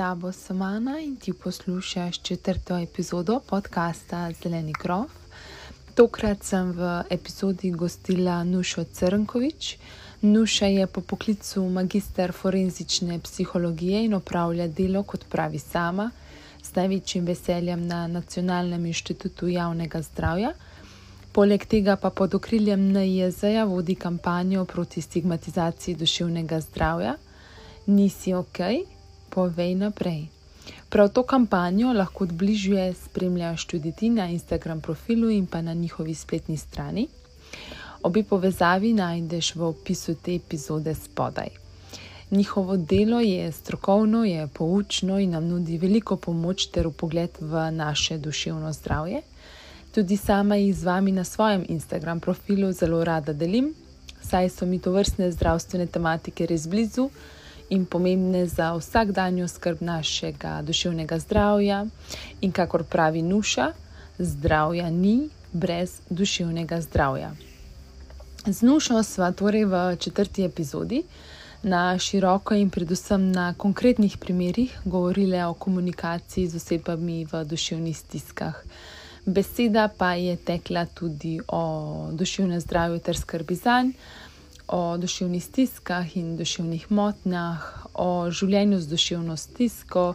tabo sem Ana in ti poslušaš četrto epizodo podcasta Zeleni krov. Tokrat sem v epizodi gostila Nušo Crnkovič. Nuša je po poklicu magister forenzične psihologije in opravlja delo, kot pravi sama, s največjim veseljem na Nacionalnem inštitutu javnega zdravja. Poleg tega pa pod okriljem NIJZ-ja vodi kampanjo proti stigmatizaciji duševnega zdravja. Nisi ok, povej naprej. Prav to kampanjo lahko od bližje spremljaš tudi ti na Instagram profilu in pa na njihovi spletni strani. Obi povezavi najdeš v opisu te epizode spodaj. Njihovo delo je strokovno, je poučno in nam nudi veliko pomoč ter upogled v naše duševno zdravje. Tudi sama jih z vami na svojem Instagram profilu zelo rada delim, saj so mi to vrstne zdravstvene tematike res blizu in pomembne za vsakdanjo skrb našega duševnega zdravja. In kakor pravi Nuša, zdravja ni brez duševnega zdravja. Z Nušo sva torej v četrti epizodi na široko in predvsem na konkretnih primerih govorili o komunikaciji z osebami v duševnih stiskah. Beseda pa je tekla tudi o duševnem zdravju ter skrbi zanj o duševnih stiskah in duševnih motnjah, o življenju z duševno stisko,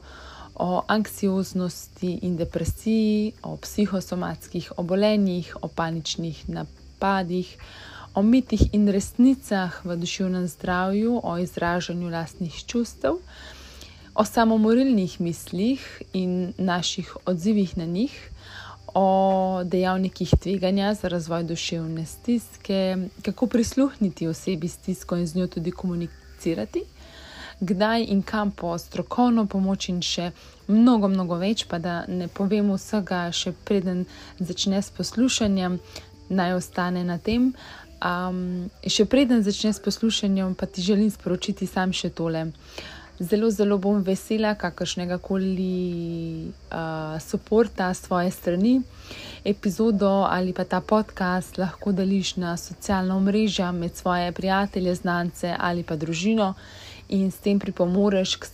o anksioznosti in depresiji, o psihosomatskih obolenjih, o paničnih napadih, o mitih in resnicah v duševnem zdravju, o izražanju lastnih čustev, o samomorilnih mislih in naših odzivih na njih o dejavnikih tveganja za razvoj duševne stiske, kako prisluhniti osebi stisko in z njo tudi komunicirati, kdaj in kam po strokovno pomoč in še mnogo, mnogo več, pa da ne povem vsega, še preden začne s poslušanjem, naj ostane na tem. Um, še preden začne s poslušanjem, pa ti želim sporočiti sam še tole. Uh, zelo, zelo bom vesela kakršnega koli uh, podpora s tvoje strani. Epizodo ali pa ta podcast lahko deliš na socialna mreža med svoje prijatelje, znance ali pa družino in s tem pripomoreš k,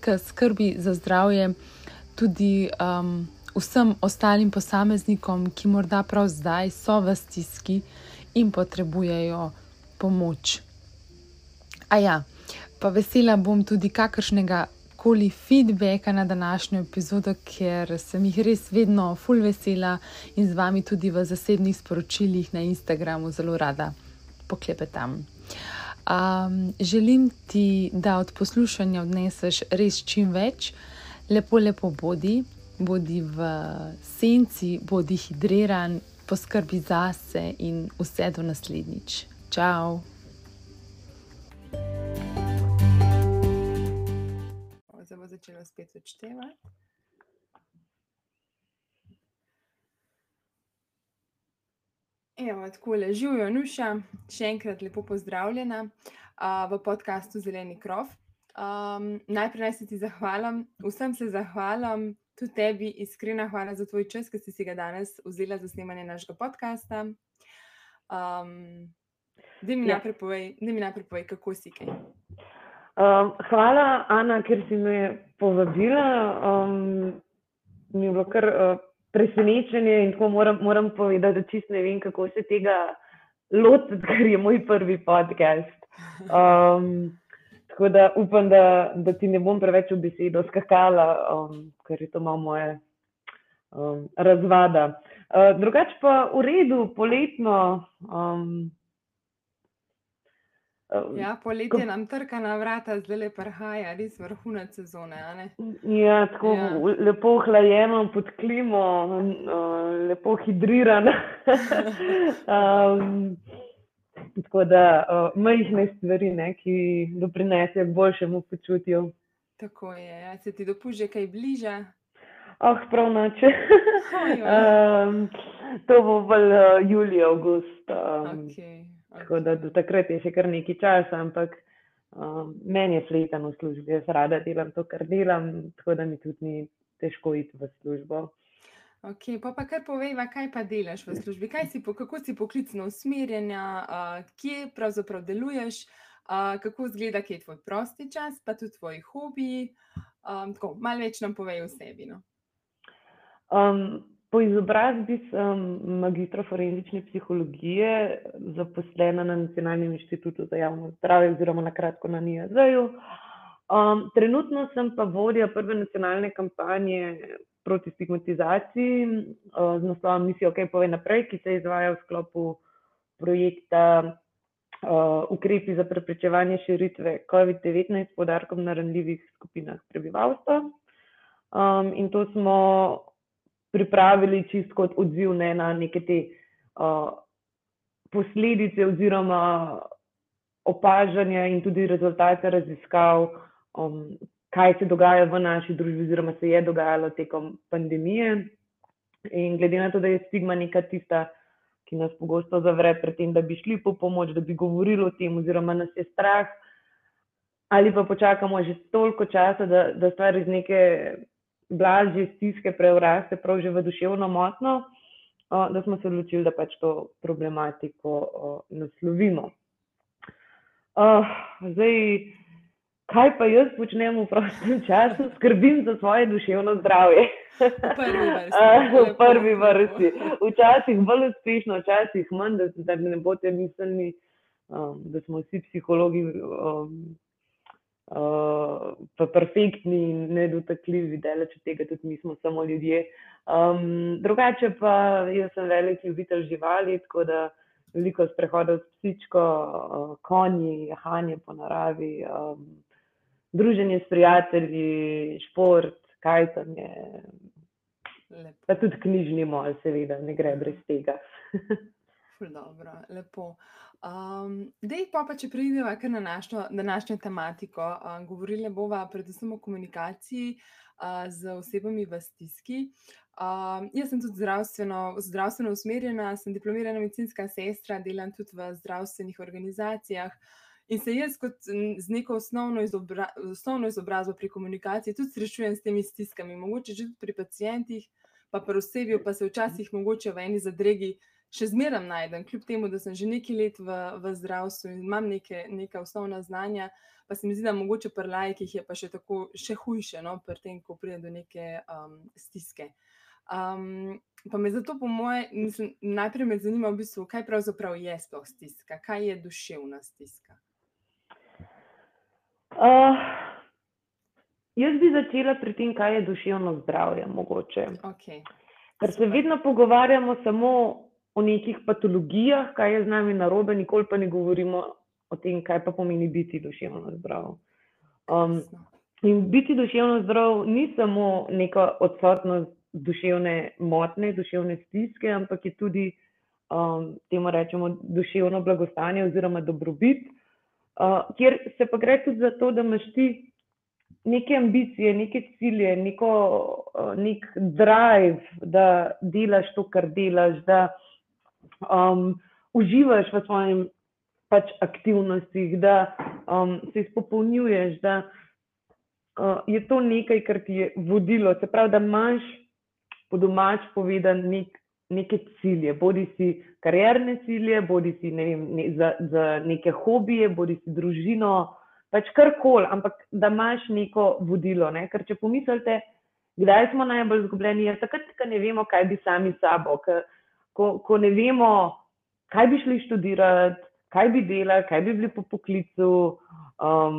k skrbi za zdravje tudi um, vsem ostalim posameznikom, ki morda prav zdaj so v stiski in potrebujejo pomoč. A ja pa vesela bom tudi kakršnega koli feedbacka na današnjo epizodo, ker sem jih res vedno full vesela in z vami tudi v zasebnih sporočilih na Instagramu zelo rada poklepetam. Um, želim ti, da od poslušanja odneseš res čim več, lepo, lepo bodi, bodi v senci, bodi hidriran, poskrbi zase in vse do naslednjič. Ciao! Začelo spet odštevati. Evo, tako le živijo, Nuša, še enkrat lepo pozdravljena uh, v podkastu Zeleni krov. Um, najprej naj se ti zahvalim, vsem se zahvalim, tudi tebi iskrena hvala za tvoj čas, ki si, si ga danes vzela za snemanje našega podcasta. Um, da mi ja. najprej povej, kako si kaj. Um, hvala, Ana, ker si me povabila. Um, mi je bilo kar uh, presenečenje in tako moram, moram povedati, da čist ne vem, kako se tega lotiti, ker je moj prvi podcast. Um, tako da upam, da, da ti ne bom preveč v besedo skakala, um, ker je to malo moje um, razvada. Uh, drugače pa v redu, poletno. Um, Ja, poletje nam trka na vrata, zdaj le prihaja, res vrhunec sezone. Ja, tako ja. lepo hlajeno pod klimo, lepo hidrirano. um, tako da uh, majhne stvari, ne, ki doprinesejo k boljšemu počutju. Tako je, ja. se ti dopuže kaj bližje. Oh, prav noč. um, to bo bolj uh, julij, avgust. Um, okay. Tako da do takrat je še kar nekaj časa, ampak um, meni je fletan v službi, jaz rada delam to, kar delam, tako da mi tudi ni težko iti v službo. Ok, pa, pa kar povej, kaj pa delaš v službi, si, kako si poklicno usmerjena, uh, kje pravzaprav deluješ, uh, kako izgleda, kje je tvoj prosti čas, pa tudi tvoji hobiji. Um, tako, malo več nam povej o sebi. No? Um, po izobrazbi sem magistra forenzične psihologije, zaposlena na Nacionalnem inštitutu za javno zdravje, oziroma na kratko na NIAZ-ju. Um, trenutno sem pa vodja prve nacionalne kampanje proti stigmatizaciji uh, z naslovom Misijo, kaj pove naprej, ki se izvaja v sklopu projekta uh, Ukrepi za preprečevanje širitve COVID-19 s podarkom na ranljivih skupinah prebivalstva. Um, in to smo pripravili čisto kot odziv ne, na neke te uh, posledice oziroma opažanja in tudi rezultate raziskav, um, kaj se dogaja v naši družbi, oziroma se je dogajalo tekom pandemije. In glede na to, da je stigma neka tista, ki nas pogosto zavre pred tem, da bi šli po pomoč, da bi govorili o tem, oziroma nas je strah, ali pa počakamo že toliko časa, da, da stvar iz neke blažje stiske preuraste prav že v duševno motno, da smo se odločili, da pač to problematiko naslovimo. Zdaj, kaj pa jaz počnem v prostem času, skrbim za svoje duševno zdravje. V prvi vrsti. Včasih bolj uspešno, včasih manj, da, da ne boste mislili, um, da smo vsi psihologi um, uh, pa perfektni in nedotakljivi, daleč od tega, tudi mi smo samo ljudje. Um, drugače pa jaz sem velik ljubitelj živali, tako da veliko sprehodov s psičko, uh, konji, jahanje po naravi, um, druženje s prijatelji, šport, kajtanje. Lepo. Pa tudi knjižni mol, seveda, ne gre brez tega. Dobro, lepo. Um, Dej pa, pa če pridemo kar na našo današnjo tematiko. Um, govorili bomo predvsem o komunikaciji uh, z osebami v stiski. Um, jaz sem tudi zdravstveno, zdravstveno usmerjena, sem diplomirana medicinska sestra, delam tudi v zdravstvenih organizacijah. In se jaz, kot z neko osnovno, izobra, osnovno izobrazbo pri komunikaciji, tudi srečujem s temi stiskami, mogoče že pri pacijentih, pa pri osebi, pa se včasih mogoče v eni zadregi še zmeraj najdem, kljub temu, da sem že nekaj let v, v zdravstvu in imam neke, neka osnovna znanja, pa se mi zdi, da mogoče pri lajkih je pa še tako še hujše, no, pri tem, ko pride do neke um, stiske. Um, pa me zato, po moje, mislim, najprej me zanima, v bistvu, kaj pravzaprav je sploh stiska, kaj je duševna stiska. Uh, jaz bi začela pri tem, kaj je duševno zdravje. Okay. Ker se vedno pogovarjamo samo o nekih patologijah, kaj je z nami narobe, nikoli pa ne govorimo o tem, kaj pa pomeni biti duševno zdrav. Um, in biti duševno zdrav ni samo neka odsotnost duševne motne, duševne stiske, ampak je tudi um, temu rečemo duševno blagostanje oziroma dobrobit, uh, kjer se pa gre tudi za to, da imaš ti neke ambicije, neke cilje, neko, uh, nek drive, da delaš to, kar delaš, da um, uživaš v svojim pač, aktivnostih, da um, se izpopolnjuješ, da uh, je to nekaj, kar ti je vodilo. Se pravi, da imaš po domač povedan nek, neke cilje, bodi si karierne cilje, bodi si ne vem, ne, za, za neke hobije, bodi si družino. Pač karkoli, ampak da imaš neko vodilo. Ne? Ker če pomislite, kdaj smo najbolj izgubljeni, je takrat, ko ne vemo, kaj bi sami sabo. Ker ko, ko ne vemo, kaj bi šli študirati, kaj bi delali, kaj bi bili po poklicu, um,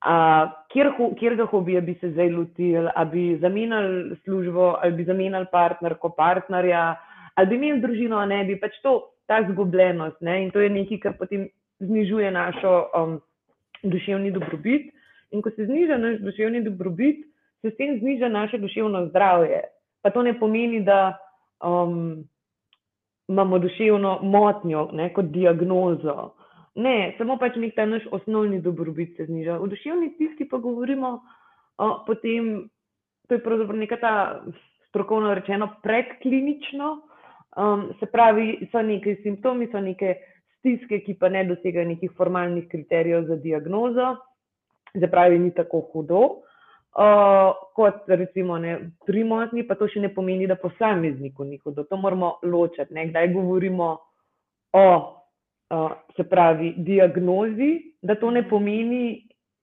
a, kjer, kjer ga hobija bi se zdaj lotili, ali bi zamenjali službo, ali bi zamenjali partnerko, partnerja, ali bi imeli družino, ali ne bi pač to, ta zgubljenost. Ne? In to je nekaj, kar potem znižuje našo um, duševni dobrobit. In ko se zniža naš duševni dobrobit, se s tem zniža naše duševno zdravje. Pa to ne pomeni, da um, imamo duševno motnjo, ne, kot diagnozo. Ne, samo pač nek ta naš osnovni dobrobit se zniža. V duševni stiski pa govorimo o, potem, to je pravzaprav neka ta strokovno rečeno predklinično, um, se pravi, so neke simptomi, so neke stiske, ki pa ne dosegajo nekih formalnih kriterijev za diagnozo, se pravi, ni tako hudo. Uh, kot recimo ne, pri motnji, pa to še ne pomeni, da posamezniku ni hudo. To moramo ločiti. Ne. Kdaj govorimo o uh, se pravi, diagnozi, da to ne pomeni,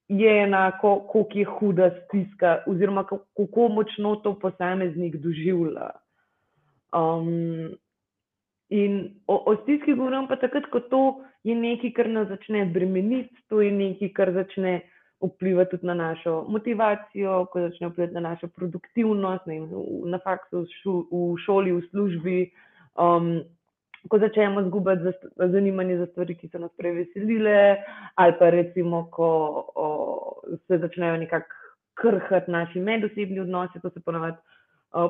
je enako, koliko je huda stiska, oziroma kako močno to posameznik doživlja. Um, in o, o stiski govorim pa takrat, ko to je nekaj, kar nas začne bremeniti, to je nekaj, kar začne vplivati tudi na našo motivacijo, ko začne vplivati na našo produktivnost, vem, na faksu, v šoli, v službi. Um, ko začnemo zgubati zanimanje za stvari, ki so nas prej veselile, ali pa recimo, ko o, se začnejo nekako krhati naši medosebni odnosi, to se ponavadi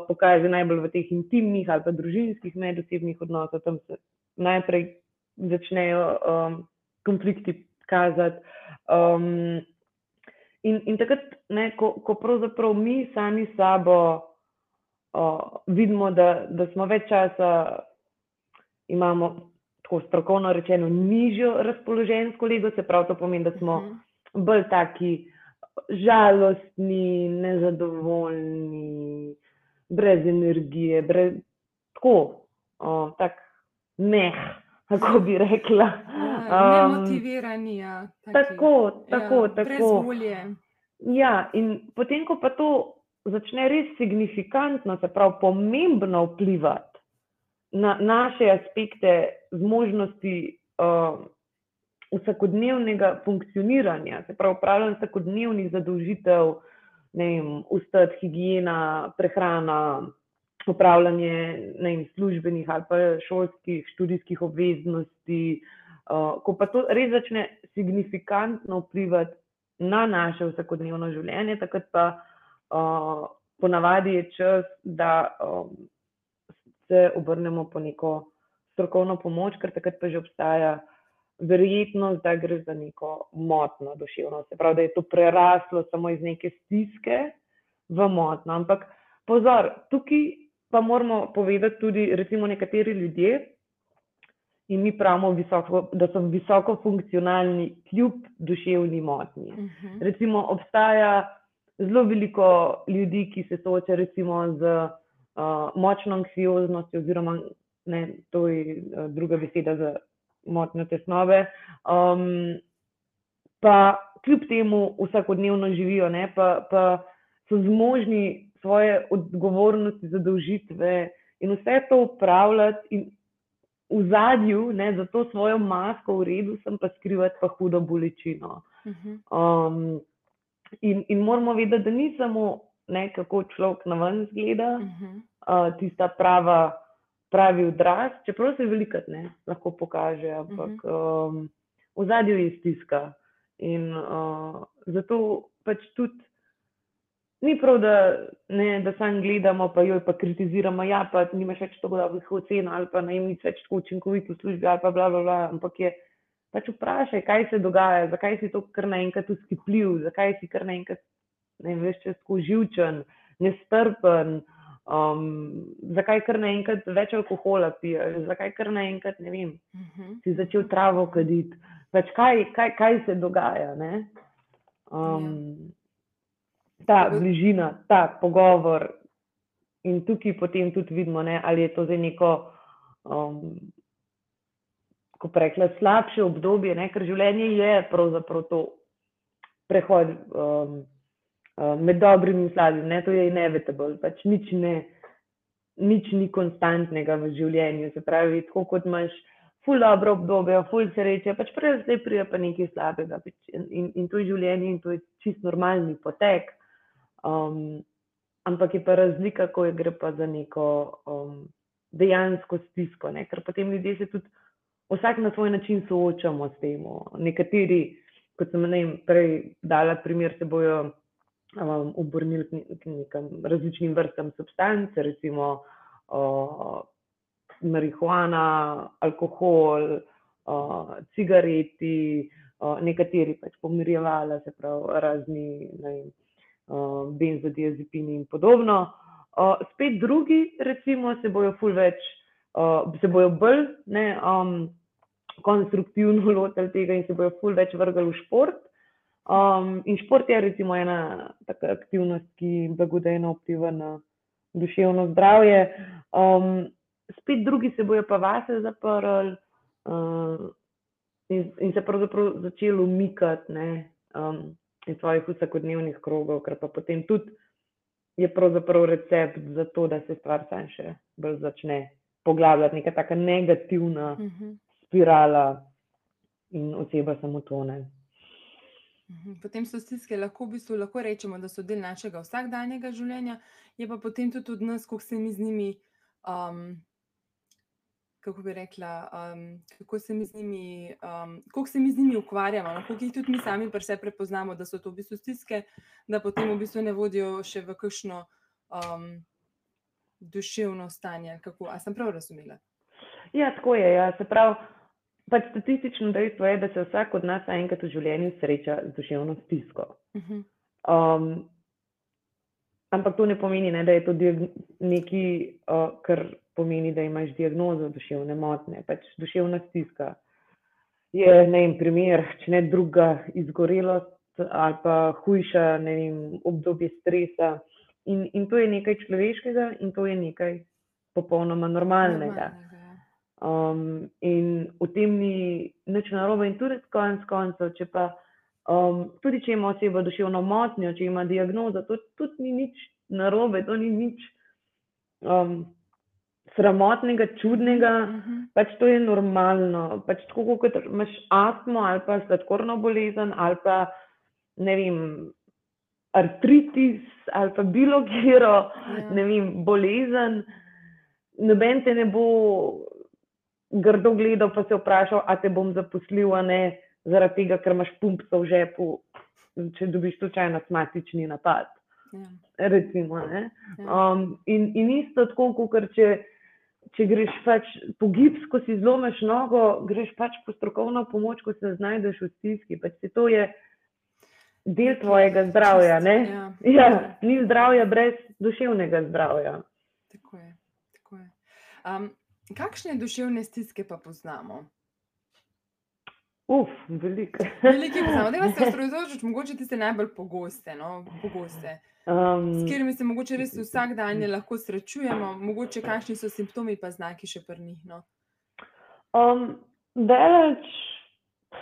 pokaže najbolj v teh intimnih ali pa družinskih medosebnih odnosih, tam se najprej začnejo um, konflikti kazati. Um, in, in takrat, ne, ko, ko pravzaprav mi sami sabo uh, vidimo, da, da smo več časa imamo tako strokovno rečeno nižjo razpoložensko lego, se pravi, to pomeni, da smo uh mhm. -huh. bolj taki žalostni, nezadovoljni, brez energije, brez tako, o, tak meh, kako bi rekla. Ja, um, Nemotivirani, ja. Tako, tako, ja, tako. Ja, in potem, ko pa to začne res signifikantno, se pravi, pomembno vplivati na naše aspekte zmožnosti uh, vsakodnevnega funkcioniranja, se pravi, upravljanje vsakodnevnih zadolžitev, ne vem, ustad, higiena, prehrana, upravljanje ne vem, službenih ali pa šolskih, študijskih obveznosti. Uh, ko pa to res začne signifikantno vplivati na naše vsakodnevno življenje, takrat pa uh, ponavadi je čas, da um, se obrnemo po neko strokovno pomoč, ker takrat pa že obstaja verjetnost, da gre za neko motno duševno. Se pravi, da je to preraslo samo iz neke stiske v motno. Ampak pozor, tukaj pa moramo povedati tudi, recimo, nekateri ljudje. In mi pravimo, visoko, da so visoko funkcionalni, kljub duševni motnji. Uh mhm. -huh. Recimo, obstaja zelo veliko ljudi, ki se soočajo z uh, močno anksioznost, oziroma ne, to je uh, druga beseda za motnjo tesnobe. Um, pa kljub temu vsakodnevno živijo, ne, pa, pa so zmožni svoje odgovornosti, zadolžitve in vse to upravljati. In, V zadju, ne, za to svojo masko v redu, sem pa skrivati pa hudo bolečino. Mhm. Um, in, in moramo vedeti, da ni samo ne, kako človek na ven zgleda, uh -huh. uh, tista prava, pravi odraz, čeprav se velikrat ne lahko pokaže, ampak uh -huh. um, v zadju je stiska. In uh, zato pač tudi ni prav, da, ne, da sam gledamo, pa jo pa kritiziramo, ja, pa nimaš več tako dobrih ocen, ali pa naj mi več tako učinkovit v službi, ali pa bla, bla, bla, ampak je. Pač vprašaj, kaj se dogaja, zakaj si to kar naenkrat uskipljiv, zakaj si kar naenkrat ne veš, če si živčen, nestrpen, um, zakaj kar naenkrat več alkohola piješ, zakaj kar naenkrat ne vem, uh mhm. -huh. si začel travo kaditi. Pač kaj, kaj, kaj se dogaja? Um, ja. Ta bližina, ta pogovor. In tukaj potem tudi vidimo, ne, ali je to zdaj neko, um, ko prekla, slabše obdobje, ne, ker življenje je pravzaprav to prehod. Um, Eh, med dobrim in slabim, ne? to je inevitable, pač nič, ne, nič ni konstantnega v življenju. Se pravi, tako kot imaš ful dobro obdobje, ful sreče, pač prej zdaj prija pa nekaj slabega pač in, in to je življenje in to je čist normalni potek. Um, ampak je pa razlika, ko je gre pa za neko um, dejansko stisko, ne? ker potem ljudje se tudi vsak na svoj način soočamo s tem. Nekateri, kot sem ne, prej dala primer, se bojo um, obrnili k nekim različnim vrstam substanc, recimo uh, marihuana, alkohol, uh, cigareti, uh, nekateri pač pomirjevali, se pravi, razni vem, uh, benzodiazepini in podobno. Uh, spet drugi, recimo, se bojo ful več, uh, se bojo bolj ne, um, konstruktivno lotili tega in se bojo ful več vrgali v šport. Um, in šport je recimo ena taka aktivnost, ki blagodejno vpliva na duševno zdravje. Um, spet drugi se bojo pa vase zaprli um, in, in se pravzaprav začeli umikati. Um, iz svojih vsakodnevnih krogov, ker pa potem tudi je pravzaprav recept za to, da se stvar sam še bolj začne poglabljati, neka taka negativna Uh -huh. spirala in oseba samo tone. Mhm. Potem so stiske lahko, v bistvu lahko rečemo, da so del našega vsakdanjega življenja, je pa potem tudi od nas, kako se mi z njimi, um, kako bi rekla, um, kako se mi z njimi, um, kako se mi z njimi ukvarjamo, no, koliko jih tudi mi sami pri sebi prepoznamo, da so to v bistvu stiske, da potem v bistvu ne vodijo še v kakšno um, duševno stanje. Kako, a sem prav razumela? Ja, tako je. Ja. Se pravi, pač statistično dejstvo je, da se vsak od nas enkrat v življenju sreča z duševno stisko. Uh -huh. Um, ampak to ne pomeni, ne, da je to nekaj, uh, kar pomeni, da imaš diagnozo duševne motnje. Pač duševna stiska je ne vem, primer, če ne druga, izgorelost ali pa hujša ne vem, obdobje stresa. In, in to je nekaj človeškega, in to je nekaj popolnoma normalnega. Um, in v tem ni nič narobe, in tudi konec koncev, če pa um, tudi če ima oseba duševno motnjo, če ima diagnozo, to tudi ni nič narobe, to ni nič um, sramotnega, čudnega, Uh -huh. pač to je normalno. Pač tako kot imaš astmo ali pa sladkorno bolezen ali pa ne vem. Artritis ali pa bilo kjero, Ja. ne vem, bolezen, noben te ne bo grdo gledal, pa se vprašal, a te bom zaposlil, a ne, zaradi tega, ker imaš pumpco v žepu, če dobiš slučajno astmatični napad. Ja. Recimo, ne. Ja. Um, in, in isto tako, kot če, če greš pač po gips, ko si zlomiš nogo, greš pač po strokovno pomoč, ko se znajdeš v stiski. Pač to je del tvojega zdravja. Ne? Ja. Ja, ni zdravja brez duševnega zdravja. Tako je. Tako je. Um, kakšne duševne stiske pa poznamo? Uf, veliko. Veliki poznamo. Da se osredotočiti, mogoče tiste najbolj pogoste. No? pogoste. Um, S katerimi se mogoče res vsak dan lahko srečujemo, mogoče kakšni so simptomi, pa znaki še pri njih. No? um, daleč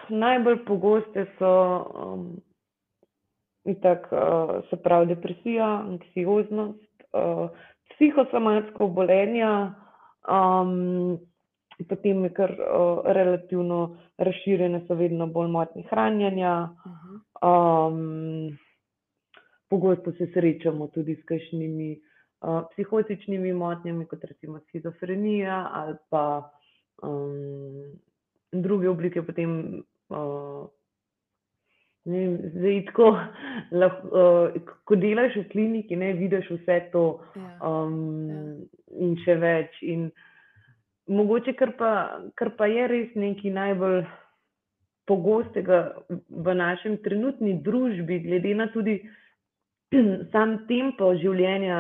najbolj pogoste so um, itak, uh, se pravi depresija, anksioznost, uh, psihosomatsko obolenja, um, potem je kar uh, relativno razširjene, so vedno bolj motnje hranjenja. Uh. Um, pogosto se srečamo tudi s kakšnimi uh, psihotičnimi motnjami, kot recimo schizofrenija ali pa um, druge oblike. Potem, uh, vem, zdaj, tako, lahko, uh, ko delaš v kliniki, ne vidiš vse to ja. um, Ja. in še več. In mogoče, kar pa, kar pa je res nekaj najbolj pogostega v našem trenutni družbi, glede na tudi sam tempo življenja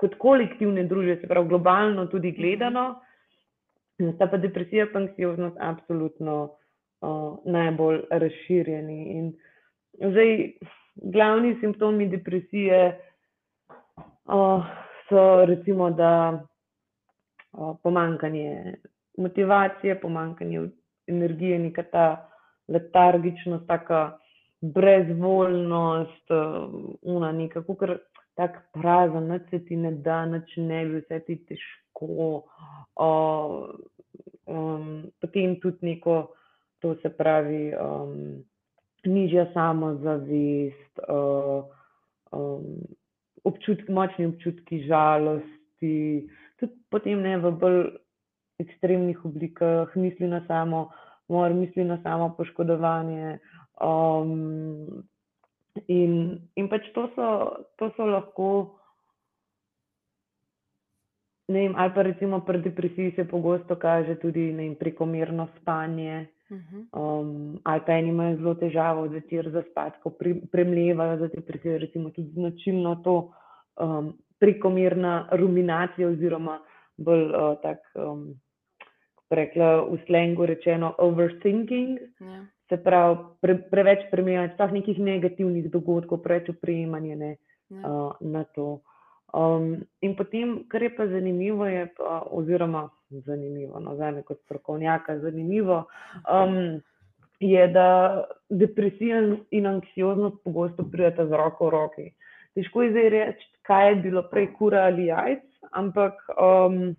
kot kolektivne družbe, se pravi globalno tudi gledano, sta pa depresija in anksioznost absolutno uh, najbolj razširjeni. In zdaj, glavni simptomi depresije uh, so recimo, da pomankanje motivacije, pomankanje energije, neka ta letargičnost, taka brezvoljnost, uh, una nekako, ker tak prazen, nič se ti ne da, nič ne bi, vse ti težko. Uh, um, potem tudi neko, to se pravi, um, nižja samozavest, uh, um, občutki, močni občutki žalosti, tudi potem ne v bolj ekstremnih oblikah, misli na samo, mor, misli na samo poškodovanje. Um, in, in pač to so, to so lahko, ne vem, ali pa recimo pri depresiji se pogosto kaže tudi vem, prekomerno spanje. Uh -huh. Um, ali pa eni imajo zelo težavo zvečer zaspati, ko pre, premlevajo za depresijo, recimo tudi značilno to um, prekomerna ruminacija oziroma bolj uh, tak, um, kako rekla v slengu rečeno, overthinking, Ja. se pravi pre, preveč premlevanja, sploh nekih negativnih dogodkov, preveč opremanja ne, Ja. uh, na to. Um, in potem, kar je pa zanimivo, je pa, oziroma zanimivo, no, za me kot strokovnjaka zanimivo, um, je, da depresija in anksioznost pogosto prideta z roko v roki. Težko je zdaj reči, kaj je bilo prej kura ali jajc, ampak um,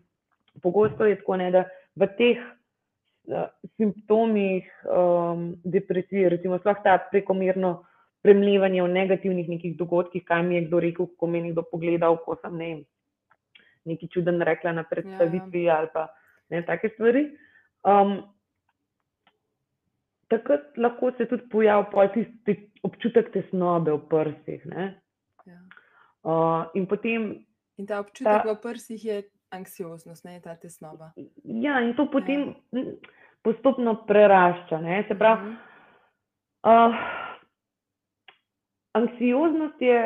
pogosto je tako, ne, da v teh uh, simptomih um, depresije, recimo, sploh ta prekomerno premljevanje v negativnih nekih dogodkih, kaj mi je kdo rekel, ko me je nekdo pogledal, ko sem ne, nekaj čuden rekla na predstavitvi ja, ja. ali pa ne, take stvari. Um, takrat lahko se tudi pojavi tisti občutek tesnobe v prsih. Ja. Uh, in, potem, in ta občutek ta, v prsih je anksioznost, ne ta tesnoba. Ja, in to potem ja. postopno prerašča. Ne? Se pravi, mhm. uh, anksioznost je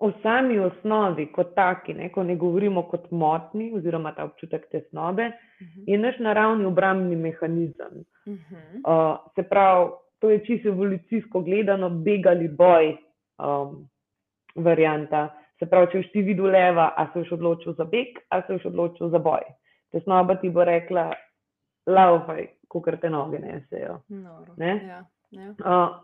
v sami osnovi, kot taki, ne? ko ne govorimo kot motni, oziroma ta občutek tesnobe, uh mhm. -huh. je naš naravni obrambni mehanizem. Uh -huh. uh, se pravi, to je čisto evolucijsko gledano, begali boj, um, varianta. Se pravi, če boš ti videl leva, a se boš odločil za beg, a se boš odločil za boj. Tesnoba ti bo rekla, laufaj, kot te noge nesejo. Ne? Ja, ja. Uh,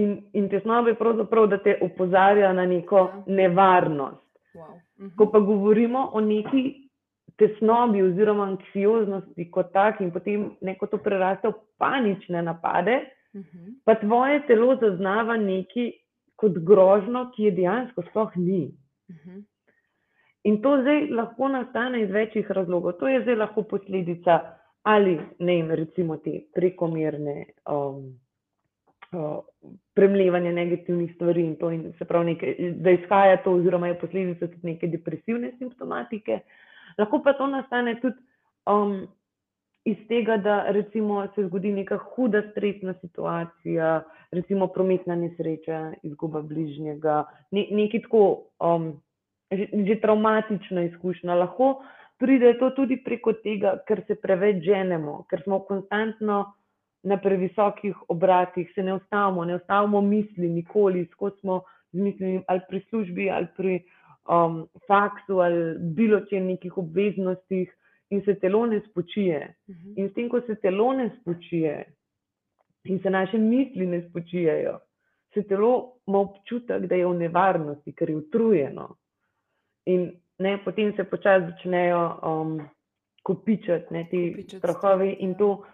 in, in tesnoba je pravzaprav, da te opozarja na neko ja. nevarnost. Wow. Uh mhm. -huh. Ko pa govorimo o neki tesnobi oziroma anksioznosti kot tak in potem neko to preraste v panične napade, uh mhm. -huh. pa tvoje telo zaznava nekaj kot grožno, ki je dejansko sploh ni. In to zdaj lahko nastane iz večjih razlogov. To je zdaj lahko posledica ali ne, recimo te prekomerne um, uh, premljevanja negativnih stvari in to, in se pravi, nekaj, da izhaja to, oziroma je posledica tudi neke depresivne simptomatike. Lahko pa to nastane tudi um, iz tega, da recimo se zgodi neka huda stresna situacija, recimo prometna nesreča, izguba bližnjega, ne, nekaj tako, um, že, že traumatična izkušnja. Lahko pride to tudi preko tega, ker se preveč ženemo, ker smo konstantno na previsokih obratih, se ne ustavimo, ne ustavimo misli, nikoli, skozi smo z mislimi ali pri službi, ali pri um, faksu, ali bilo če nekih obveznostih, in se telo ne spočije. Mhm. In s tem, ko se telo ne spočije, in se naše misli ne spočijajo, se telo ima občutek, da je v nevarnosti, ker je utrujeno. In ne, potem se počasi začnejo um, kopičati ne, ti strahovi, in ja. to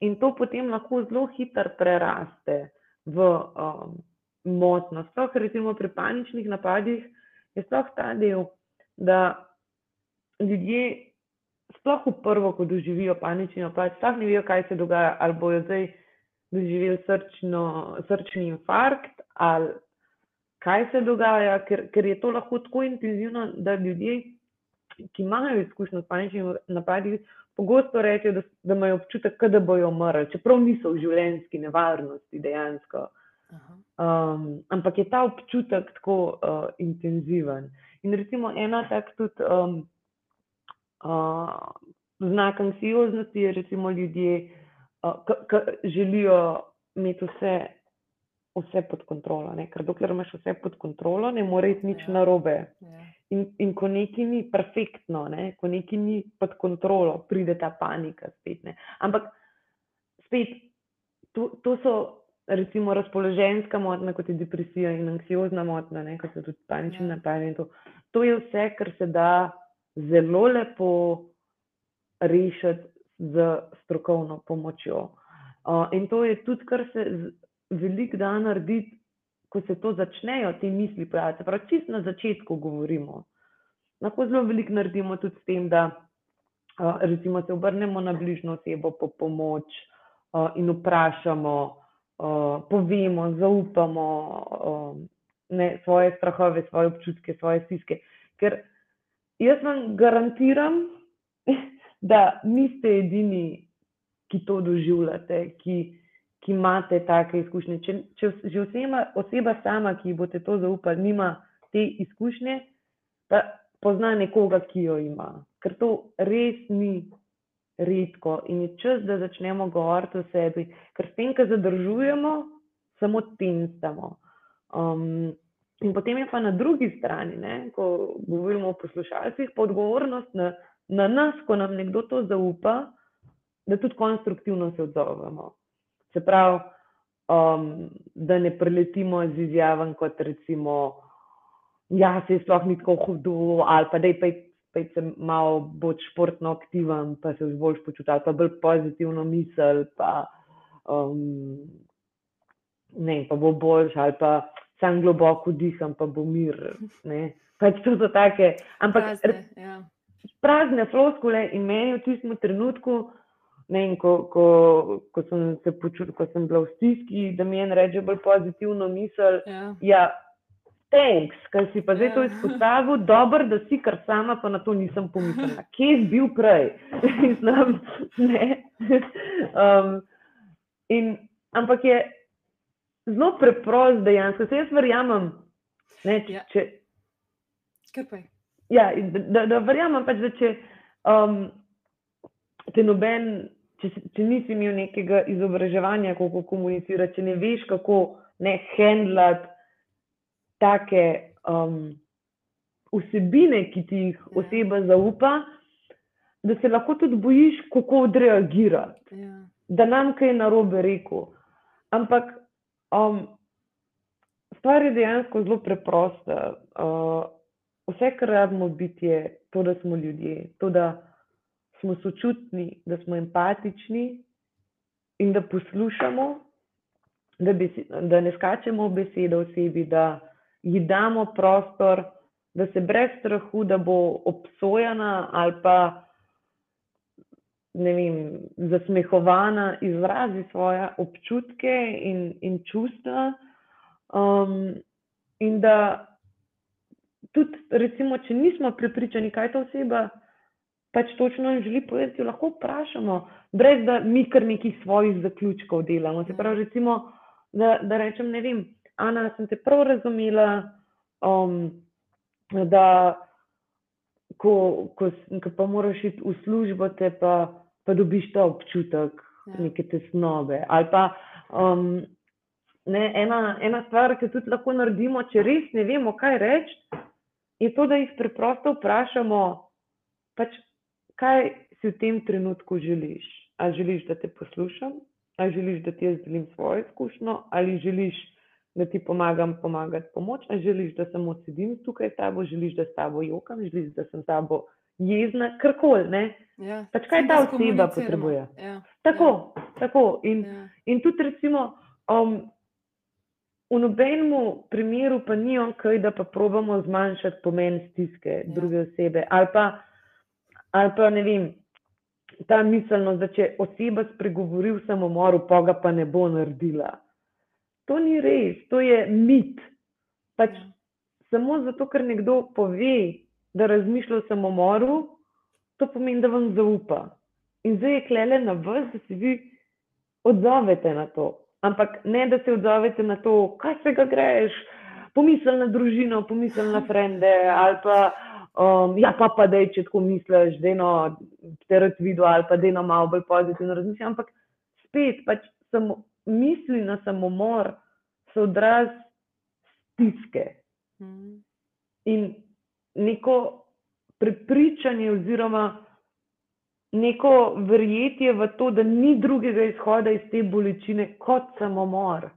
In to potem lahko zelo hitro preraste v um, motno. Sploh recimo pri paničnih napadih je sploh ta del, da ljudje sploh v prvo, ko doživijo panični napad, sploh ne vejo, kaj se dogaja, ali bojo zdaj doživeli srčno, srčni infarkt ali kaj se dogaja, ker, ker je to lahko tako intenzivno, da ljudje, ki imajo izkušnjo s paničnimi napadi, pogosto rečejo, da, da imajo občutek, da bojo umrli, čeprav niso v življenjski nevarnosti dejansko. Um, ampak je ta občutek tako uh, intenziven. In recimo ena tak tudi um, znak anksioznosti je, recimo ljudje, uh, ki želijo imeti vse, vse pod kontrolo. Ne? Ker dokler imaš vse pod kontrolo, ne more iti nič ja. narobe. Ja. In, in ko nekaj ni perfektno, ne? ko nekaj ni pod kontrolo, pride ta panika spet. Ne? Ampak spet, to, to so recimo razpoloženjska motnja, kot je depresija in anksiozna motnja, kot so tudi panični ja. napadi. To. to je vse, kar se da zelo lepo rešiti z strokovno pomočjo. Uh, in to je tudi, kar se veliko da narediti ko se to začnejo, te misli pojavljati, prav čist na začetku govorimo. Lahko zelo veliko naredimo tudi s tem, da uh, recimo se obrnemo na bližnjo osebo po pomoč uh, in vprašamo, uh, povemo, zaupamo uh, ne, svoje strahove, svoje občutke, svoje stiske. Ker jaz vam garantiram, da niste edini, ki to doživljate, ki ki imate take izkušnje. Če, če že oseba, oseba sama, ki boste to zaupali, nima te izkušnje, pa pozna nekoga, ki jo ima. Ker to res ni redko in je čas, da začnemo govoriti o sebi, ker s tem, kar zadržujemo, samo tensamo. Um, in potem je pa na drugi strani, ne, ko govorimo o poslušalcih, pa odgovornost na, na nas, ko nam nekdo to zaupa, da tudi konstruktivno se odzovemo. Se pravi, um, da ne preletimo z izjavam, kot recimo, ja, se je sploh ni tako hudo, ali pa da je pej se malo bolj športno aktiven, pa se boš počutil, ali pa bolj pozitivno misel, pa, um, ne, pa bo boljš, ali pa sam globoko diham, pa bo mir. Ne. Pač to so take, ampak prazne, ja. prazne floskule in meni v tistem trenutku, ne, ko, ko, ko sem se počutil, ko sem bila v stiski, da mi je en reče bolj pozitivno misel. Ja. ja Thanks, ker si pa zdaj to ja. izpostavil, dobro, da si kar sama, pa na to nisem pomislila. Kje si bil prej? Znam, um, in, ampak je zelo preprost dejansko. Se jaz verjamem, ne, če, ja. če, ja, da, da, da verjamem, pač, da če um, te noben če, če nisi imel nekega izobraževanja, kako komunicirati, če ne veš, kako ne handlati take um, vsebine, ki ti jih ja. oseba zaupa, da se lahko tudi bojiš, kako odreagirati. Ja. Da nam kaj narobe rekel. Ampak um, stvar je dejansko zelo preprosta. Uh, vse, kar rabimo biti, je to, da smo ljudje. To, da smo sočutni, da smo empatični in da poslušamo, da, besi, da ne skačemo v besede osebi, da ji damo prostor, da se brez strahu, da bo obsojena ali pa ne vem, zasmehovana, izrazi svoje občutke in, in čustva. Um, in da tudi, recimo, če nismo prepričani, kaj ta oseba pač točno želi povedati, lahko vprašamo, brez da mi kar nekih svojih zaključkov delamo. Se pravi, recimo, da, da rečem, ne vem, Ana, sem te prav razumela, um, da ko, ko, ko pa moraš iti v službo, te pa, pa dobiš ta občutek ja. neke tesnobe. Ali pa um, ne, ena, ena stvar, ki tudi lahko naredimo, če res ne vemo, kaj reči, je to, da jih preprosto vprašamo. Pač, kaj si v tem trenutku želiš? Ali želiš, da te poslušam, ali želiš, da ti jaz delim svojo izkušnjo, ali želiš, da ti pomagam pomagati pomoč, ali želiš, da samo sedim tukaj s tabo, želiš, da s tabo jokam, želiš, da sem s tabo jezna, karkoli. Ja. Pač kaj ta oseba potrebuje. Ja. Tako, ja. tako. In, ja. in tudi, recimo, um, v nobenem primeru pa ni kaj, da pa probamo zmanjšati pomen stiske ja. druge osebe. Ali pa ali pa ne vem, ta miselnost, da če oseba spregovori v samomoru, pa ga pa ne bo naredila. To ni res, to je mit. Pač samo zato, ker nekdo pove, da razmišlja o samomoru, to pomeni, da vam zaupa. In zdaj je klele na vas, da se vi odzovete na to. Ampak ne, da se odzovete na to, kaj se ga greš, pomisel na družino, pomisel na frende ali pa. Um, ja, pa pa da je, če tako misliš, da je te rad videl ali pa da je malo bolj pozitivno razmišljati. Ampak spet, pač samo, misli na samomor so odraz stiske. Mm. In neko prepričanje, oziroma neko verjetje v to, da ni drugega izhoda iz te bolečine kot samomor.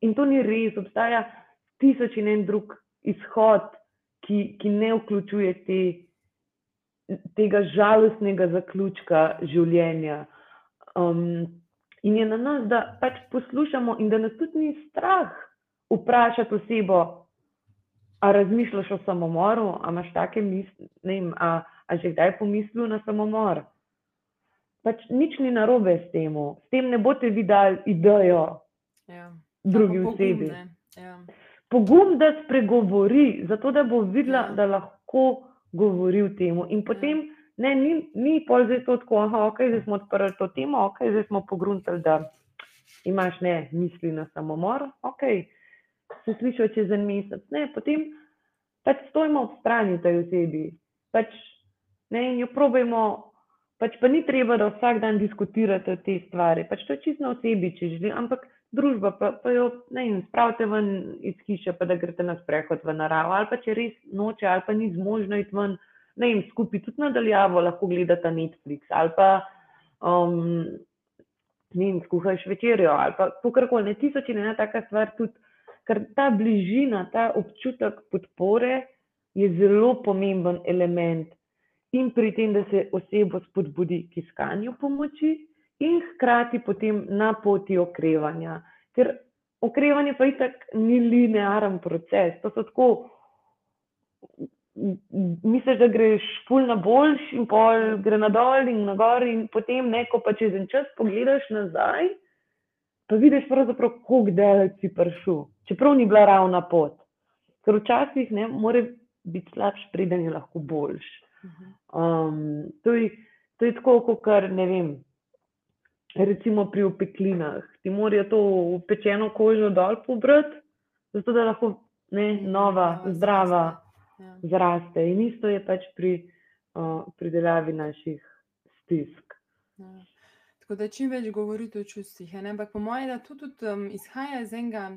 In to ni res, obstaja tisoč in en drug izhod ki, ki ne vključuje te, tega žalostnega zaključka življenja. Um, in je na nas, da pač poslušamo, in da nas tudi ni strah vprašati osebo, a razmišljaš o samomoru, a imaš take misli, ne vem, a, a že kdaj pomislil na samomor. Pač nič ni narobe s tem, s tem ne boste videli idejo ja. drugi osebi. Ja pogum, da spregovori, zato da bo videla, ja. da lahko govori o tem. In ja. Ne, ni, ni pol zdaj to tako, da okay, smo odprli to temo, okay, zdaj smo pogruntali, da imaš ne misli na samomor. Okay. Se slišiš čez en mesec, ne, potem pač stojimo ob strani tej osebi. Pač, ne, in jo probujemo, pač pa ni treba, da vsak dan diskutirate o tej stvari. Pač to je čisto osebi, če želi, ampak družba, pa, pa jo ne vem, spravite ven iz hiše, pa da greste na sprehod v naravo, ali pa če res noče, ali pa ni zmožno iti ven, ne vem, skupaj tudi nadaljavo lahko gledate Netflix, ali pa um, in skuhaš večerjo ali pa kakorkoli, ne tisoč in ena taka stvar tudi, ker ta bližina, ta občutek podpore je zelo pomemben element in pri tem, da se osebo spodbudi k iskanju pomoči in hkrati potem na poti okrevanja. Ker okrevanje pa itak ni linearen proces, to so tako misliš, da greš pol na boljš, in pol gre na dol in na gor, in potem neko pa čez en čas pogledaš nazaj, pa vidiš pravzaprav, kako daleč si prišel, čeprav ni bila ravna pot. Ker včasih ne more biti slabš, preden je lahko boljš. Um, to, je, to je tako, kot kar ne vem. Recimo pri opeklinah, ti morajo to upečeno kožo dol pobrati, zato da lahko ne, nova, zdrava ja. zraste. In isto je pač pri uh, pridelavi naših stisk. Ja. Tako da čim več govorite o čustvih. Ampak po mojem, da to tudi um, izhaja iz enega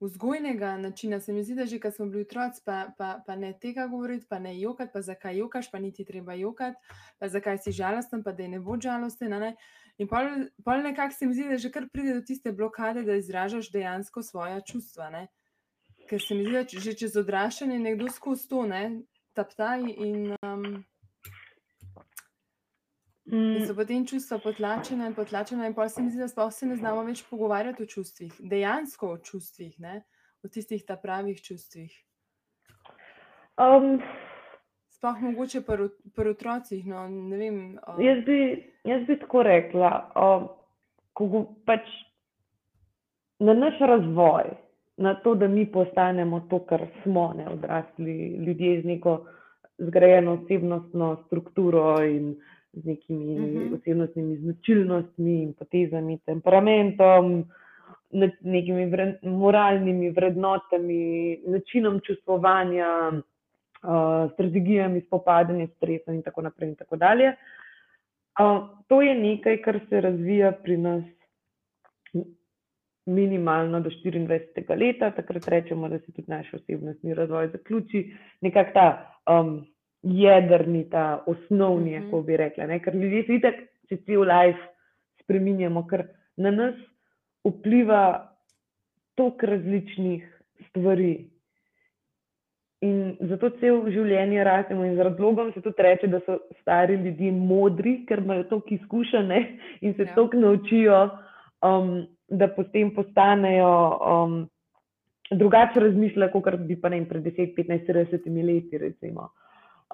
vzgojnega načina. Se mi zdi, da že ko smo bili otroci, pa, pa, pa ne tega govoriti, pa ne jokati, pa zakaj jokaš, pa niti treba jokati, pa zakaj si žalosten, pa da ne bo žalosten. Ne? In pol, pol nekako se mi zdi, da že kar pride do tiste blokade, da izražaš dejansko svoje čustva. Ne? Ker se mi zdi, da že čez odraščanje nekdo skozi to ne taptaj in, um, in so mm. potem čustva potlačena in potlačena, in pa se mi zdi, da sploh se ne znamo več pogovarjati o čustvih, dejansko o čustvih, ne? o tistih ta pravih čustvih. Um, sploh mogoče pri otrocih. No, vem, um. jaz, bi, jaz bi tako rekla, um, ko pač na naš razvoj na to, da mi postanemo to, kar smo, ne odrasli ljudje z neko zgrajeno osebnostno strukturo in z nekimi uh mhm. -huh. osebnostnimi značilnostmi in potezami, temperamentom, nekimi vred, moralnimi vrednotami, načinom čustvovanja, uh, strategijami spopadanja s stresom in tako naprej. In tako uh, to je nekaj, kar se razvija pri nas minimalno do 24. leta, takrat rečemo, da se tudi naš osebnostni razvoj zaključi, nekako ta um, jedrni, ta osnovni, mm -hmm. kako bi rekla. Ne? Ker ljudje se itak, če cel life spreminjamo, ker na nas vpliva toliko različnih stvari. In zato cel življenje rastemo, in z razlogom se tudi reče, da so stari ljudje modri, ker imajo toliko izkušenj in se ja. toliko naučijo. Um, da potem postanejo um, drugače razmišljati, kot bi pa ne pred 10, 15, 30 leti.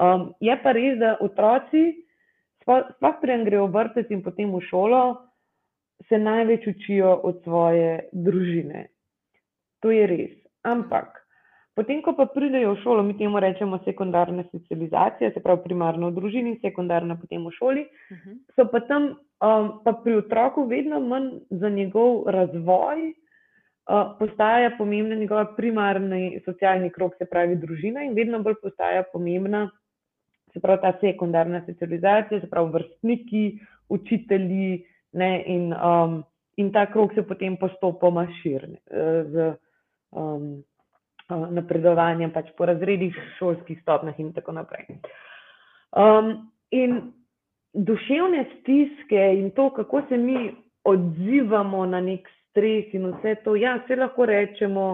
Um, je pa res, da otroci, sploh preden grejo v vrtec in potem v šolo, se največ učijo od svoje družine. To je res. Ampak. Potem, ko pa pridejo v šolo, mi temu rečemo sekundarna socializacija, se pravi primarno v družini, sekundarna potem v šoli, uh mhm. -huh. so pa tam um, pa pri otroku vedno manj za njegov razvoj, uh, postaja pomembna njegova primarni socialni krok, se pravi družina, in vedno bolj postaja pomembna, se pravi ta sekundarna socializacija, se pravi vrstniki, učitelji, ne, in, um, in ta krok se potem postopoma širi. Uh, um, napredovanjem pač po razredih, šolskih stopnjah in tako naprej. Um, in duševne stiske in to, kako se mi odzivamo na nek stres in vse to, ja, vse lahko rečemo,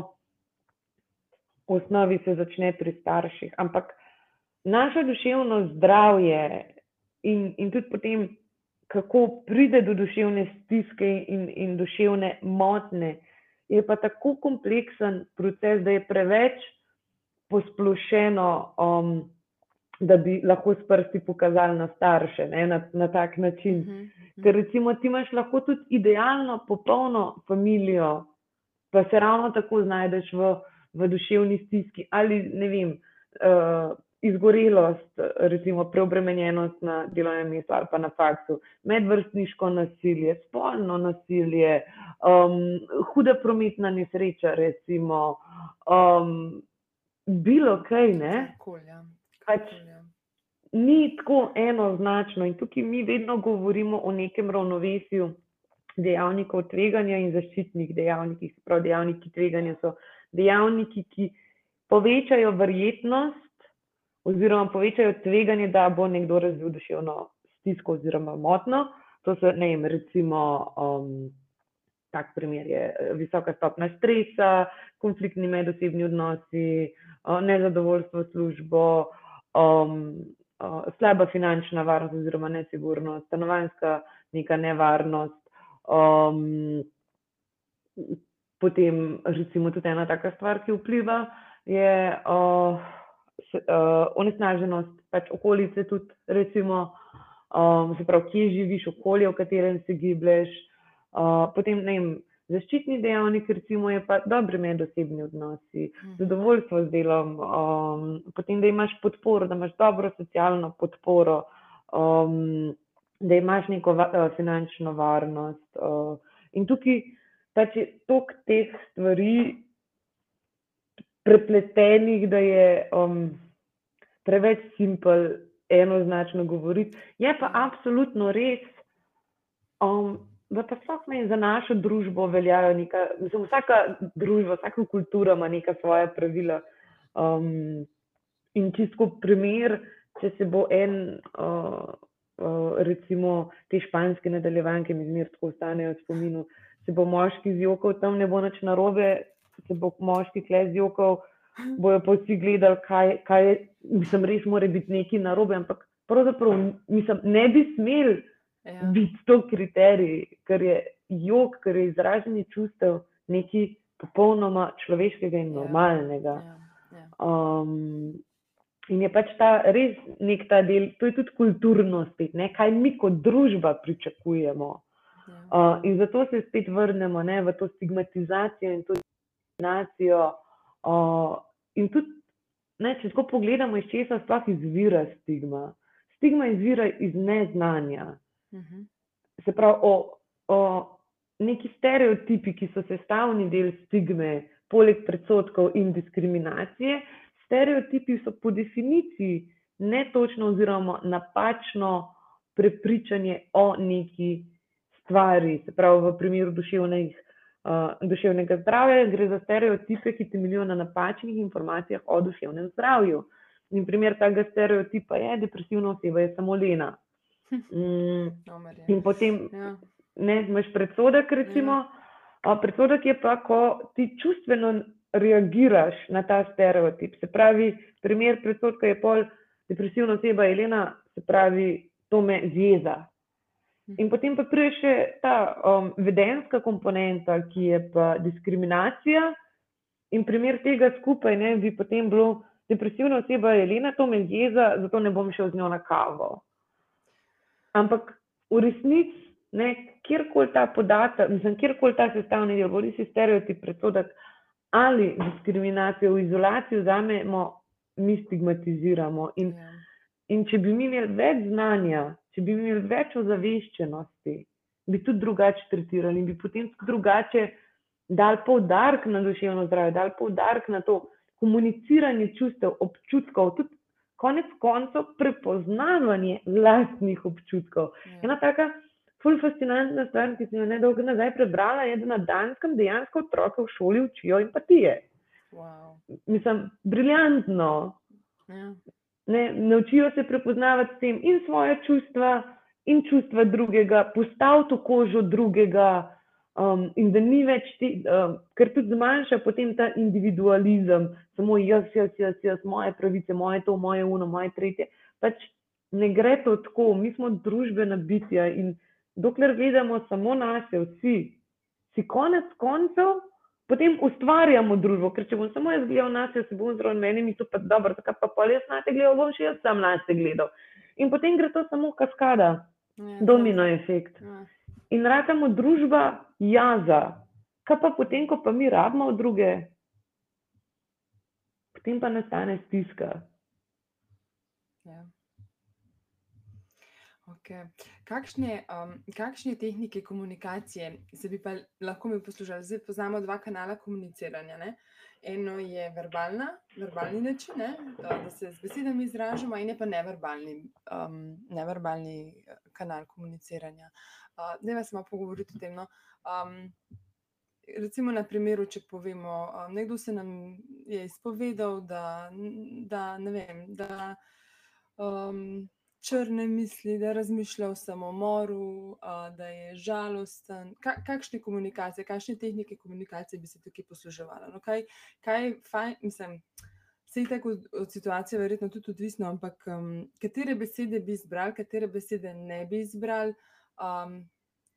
v osnovi se začne pri starših, ampak naše duševno zdravje in, in tudi potem, kako pride do duševne stiske in, in duševne motne, je pa tako kompleksen proces, da je preveč posplošeno, um, da bi lahko s prsti pokazali na starše ne, na, na tak način. Uh -huh, uh -huh. Ker recimo ti imaš lahko tudi idealno, popolno družino, pa se ravno tako znajdeš v, v duševni stiski ali ne vem. Uh, izgorelost, recimo preobremenjenost na delovnem mestu ali pa na faksu, medvrstniško nasilje, spolno nasilje, um, huda prometna nesreča, recimo, um, bilo kaj. Ja. Pač ni tako enoznačno in tukaj mi vedno govorimo o nekem ravnovesju dejavnikov tveganja in zaščitnih dejavnikih. Prav dejavniki tveganja so dejavniki, ki povečajo verjetnost, oziroma povečajo tveganje, da bo nekdo razvil duševno stisko oziroma motno, To so, ne vem, recimo, um, tak primer je visoka stopna stresa, konfliktni medosebni odnosi, uh, nezadovoljstvo službo, um, uh, slaba finančna varnost oziroma nesigurnost, stanovanjska neka nevarnost. Um, potem, recimo, tudi ena taka stvar, ki vpliva, je uh, uh, onesnaženost pač okolice, tudi recimo, um, se pravi, kje živiš, okolje, v katerem se giblješ. Uh, potem, ne vem, zaščitni dejavnik, recimo, je pa dobri medosebni odnosi, mhm. zadovoljstvo z delom, um, potem, da imaš podporo, da imaš dobro socialno podporo, um, da imaš neko va, finančno varnost. Uh, in tukaj pač je toliko teh stvari prepletenih, da je um, preveč simpel, enoznačno govoriti. Je pa absolutno res, um, da pa sploh ne za našo družbo veljajo neka, mislim, vsaka družba, vsaka kultura ima neka svoja pravila. Um, in čisto primer, če se bo en, uh, uh, recimo, te španske nadaljevanke, mi zmer tako ostanejo v spominu, se bo moški zjokal, tam ne bo nič narobe, se bo moški kle zjokal, bojo pa vsi gledali, kaj, kaj je, mislim, res mora biti nekaj narobe, ampak pravzaprav mislim, ne bi smel ja. biti to kriterij, ker je jog, ker je izražanje čustev nekaj popolnoma človeškega in ja. normalnega. Ja. Ja. Um, in je pač ta res nek ta del, to je tudi kulturnost, ne, kaj mi kot družba pričakujemo. Uh, in zato se spet vrnemo ne, v to stigmatizacijo in to diskriminacijo. Uh, in tudi, ne, če tako pogledamo, iz česa sploh izvira stigma. Stigma izvira iz neznanja. Uh mhm. -huh. Se pravi, o, o neki stereotipi, ki so sestavni del stigme, poleg predsotkov in diskriminacije. Stereotipi so po definiciji netočno oziroma napačno prepričanje o neki stvari, se pravi, v primeru duševnih, duševnega zdravja, gre za stereotipe, ki temeljijo na napačnih informacijah o duševnem zdravju. In primer tega stereotipa je, da depresivna oseba je samo lena. Mm, in potem ja. ne imaš predsodek, recimo. Ja. Predsodek je pa, ko ti čustveno reagiraš na ta stereotip. Se pravi, primer predsodka je pol, depresivna oseba je lena, se pravi, to me zjeza, In potem pa pride še ta um, vedenska komponenta, ki je pa diskriminacija. In primer tega skupaj ne, bi potem bilo, depresivna oseba je Elena, to me jeza, zato ne bom šel z njo na kavo. Ampak v resnici, kjerkoli ta podatek, mislim, kjerkoli ta sestavni del, bodi si stereotip, predsodek ali diskriminacijo v izolacijo, vzamemo, mi stigmatiziramo. In, ja. in če bi mi imeli več znanja, če bi imeli več ozaveščenosti, bi tudi drugače tretirali in bi potem drugače dali poudarek na duševno zdravje, dali poudarek na to komuniciranje čustev, občutkov, tudi konec koncev prepoznavanje vlastnih občutkov. Ja. Ena taka ful fascinantna stvar, ki sem jo nedolgo nazaj prebrala, je, da na Danskem dejansko otroke v šoli učijo empatije. Wow. Mislim, briljantno. Ja ne, naučijo se prepoznavati s tem in svoje čustva, in čustva drugega, postaviti v kožo drugega, um, in da ni več ti, um, ker tudi zmanjša potem ta individualizem, samo jaz, jaz, jaz, jaz, moje pravice, moje to, moje uno, moje tretje. Pač ne gre to tako, mi smo družbena bitja in dokler gledamo samo nas, vsi, si konec koncev potem ustvarjamo družbo. Ker če bom samo jaz gledal na sebe, se bom zelo meni, mi to pa dobro, zakaj pa pol jaz na te gledal, bom še jaz sam na sebe gledal. In potem gre to samo kaskada, ja, domino efekt. Ja. In ratamo družba jaza. Kaj pa potem, ko pa mi rabimo druge, potem pa nastane stiska. Ja. Okay. Kakšne, um, kakšne tehnike komunikacije se bi pa lahko mi poslušali? Zdaj poznamo dva kanala komuniciranja. Ne? Eno je verbalna, verbalni način, ne? da se z besedami izražamo, in je pa neverbalni, um, neverbalni uh, kanal komuniciranja. Uh, ne vas samo pogovoriti o tem. No? Um, recimo, na primeru, če povemo, um, nekdo se nam je izpovedal, da, da ne vem. Da, um, črne misli, da razmišlja o samomoru, da je žalosten. Kakšne komunikacije, kakšne tehnike komunikacije bi se tukaj posluževala? No, kaj, kaj fajn, mislim, se je tako od situacije verjetno tudi odvisno, ampak um, katere besede bi izbrali, katere besede ne bi izbrali um,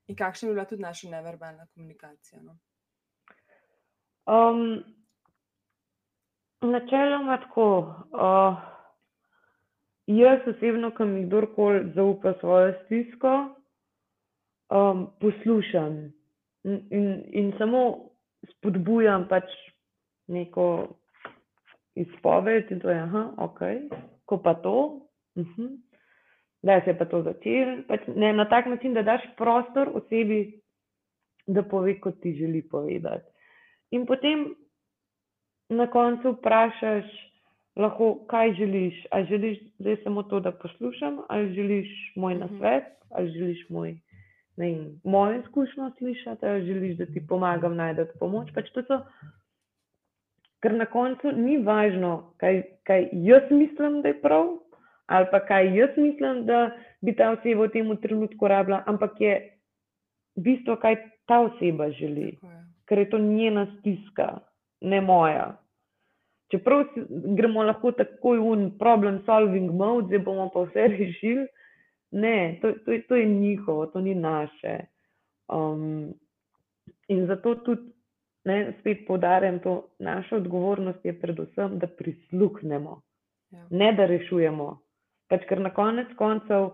in kakšna bi bila tudi naša neverbalna komunikacija? No? Um, načeloma tako. Uh, Jaz osebno, ko mi kdorkoli zaupa svojo stisko, um, poslušam in, in, in samo spodbujam pač neko izpoved, in to je, aha, ok, ko pa to, uh -huh. da se je pa to začel. Pač ne, na tak način, da daš prostor osebi, da pove, kot ti želi povedati. In potem na koncu vprašaš, lahko, kaj želiš. Ali želiš zdaj samo to, da poslušam, ali želiš moj mhm. nasvet, ali želiš moj, vem, mojo izkušnjo slišati, ali želiš, da ti pomagam najti pomoč. Pač so, ker na koncu ni važno, kaj, kaj jaz mislim, da je prav, ali pa kaj jaz mislim, da bi ta oseba v tem trenutku rabila, ampak je bistvo, kaj ta oseba želi, ker je to njena stiska, ne moja čeprav gremo lahko takoj v problem solving mode, zdaj bomo pa vse rešili. Ne, to, to, to je njihovo, to ni naše. Um, in zato tudi, ne, spet poudarjam, to naša odgovornost je predvsem, da prisluhnemo, ja. ne da rešujemo. Pač, ker na konec koncev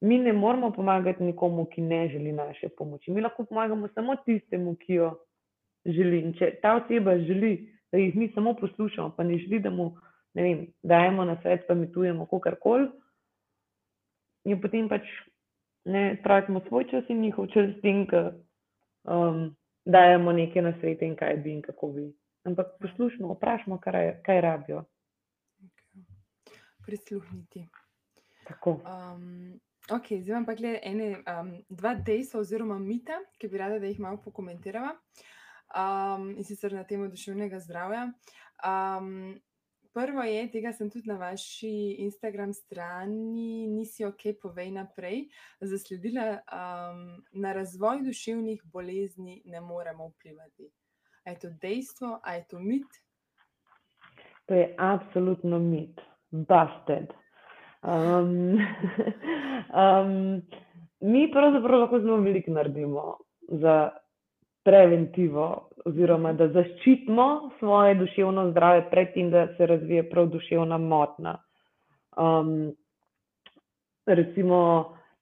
mi ne moramo pomagati nikomu, ki ne želi naše pomoči. Mi lahko pomagamo samo tistemu, ki jo želi. In če ta oseba želi, da jih mi samo poslušamo, pa ne želi, da mu ne vem, dajemo na svet, pa mi tujemo kakorkoli, in potem pač ne tratimo svoj čas in njihov čas, in da um, dajemo nekaj na svet in kaj bi in kako bi. Ampak poslušamo, vprašamo, kaj, kaj rabijo. Okay. Prisluhniti. Tako. Um, ok, zdaj vam pa ene, um, dva dejstva oziroma mita, ki bi rada, da jih malo pokomentiramo. Uh, um, in sicer na temo duševnega zdravja. Um, prvo je, tega sem tudi na vaši Instagram strani, nisi ok, povej naprej, zasledila, um, na razvoj duševnih bolezni ne moremo vplivati. A je to dejstvo, a je to mit? To je absolutno mit, busted. Um, um, mi pravzaprav lahko zelo veliko naredimo za preventivo, oziroma da zaščitimo svoje duševno zdravje, predtem, da se razvije prav duševna motnja. Um, recimo,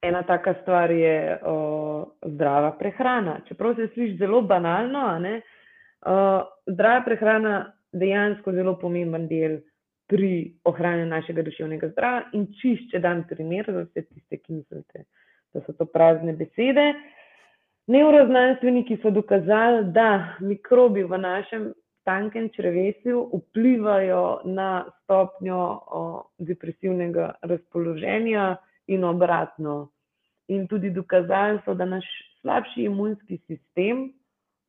ena taka stvar je uh, zdrava prehrana. Čeprav se sliši zelo banalno, uh, zdrava prehrana je dejansko zelo pomemben del pri ohranjanju našega duševnega zdravja. In čišče dan primer za vse tiste, ki mislite, da so to prazne besede. Neuroznanstveniki so dokazali, da mikrobi v našem tankem črvesju vplivajo na stopnjo o, depresivnega razpoloženja in obratno. In tudi dokazali so, da naš slabši imunski sistem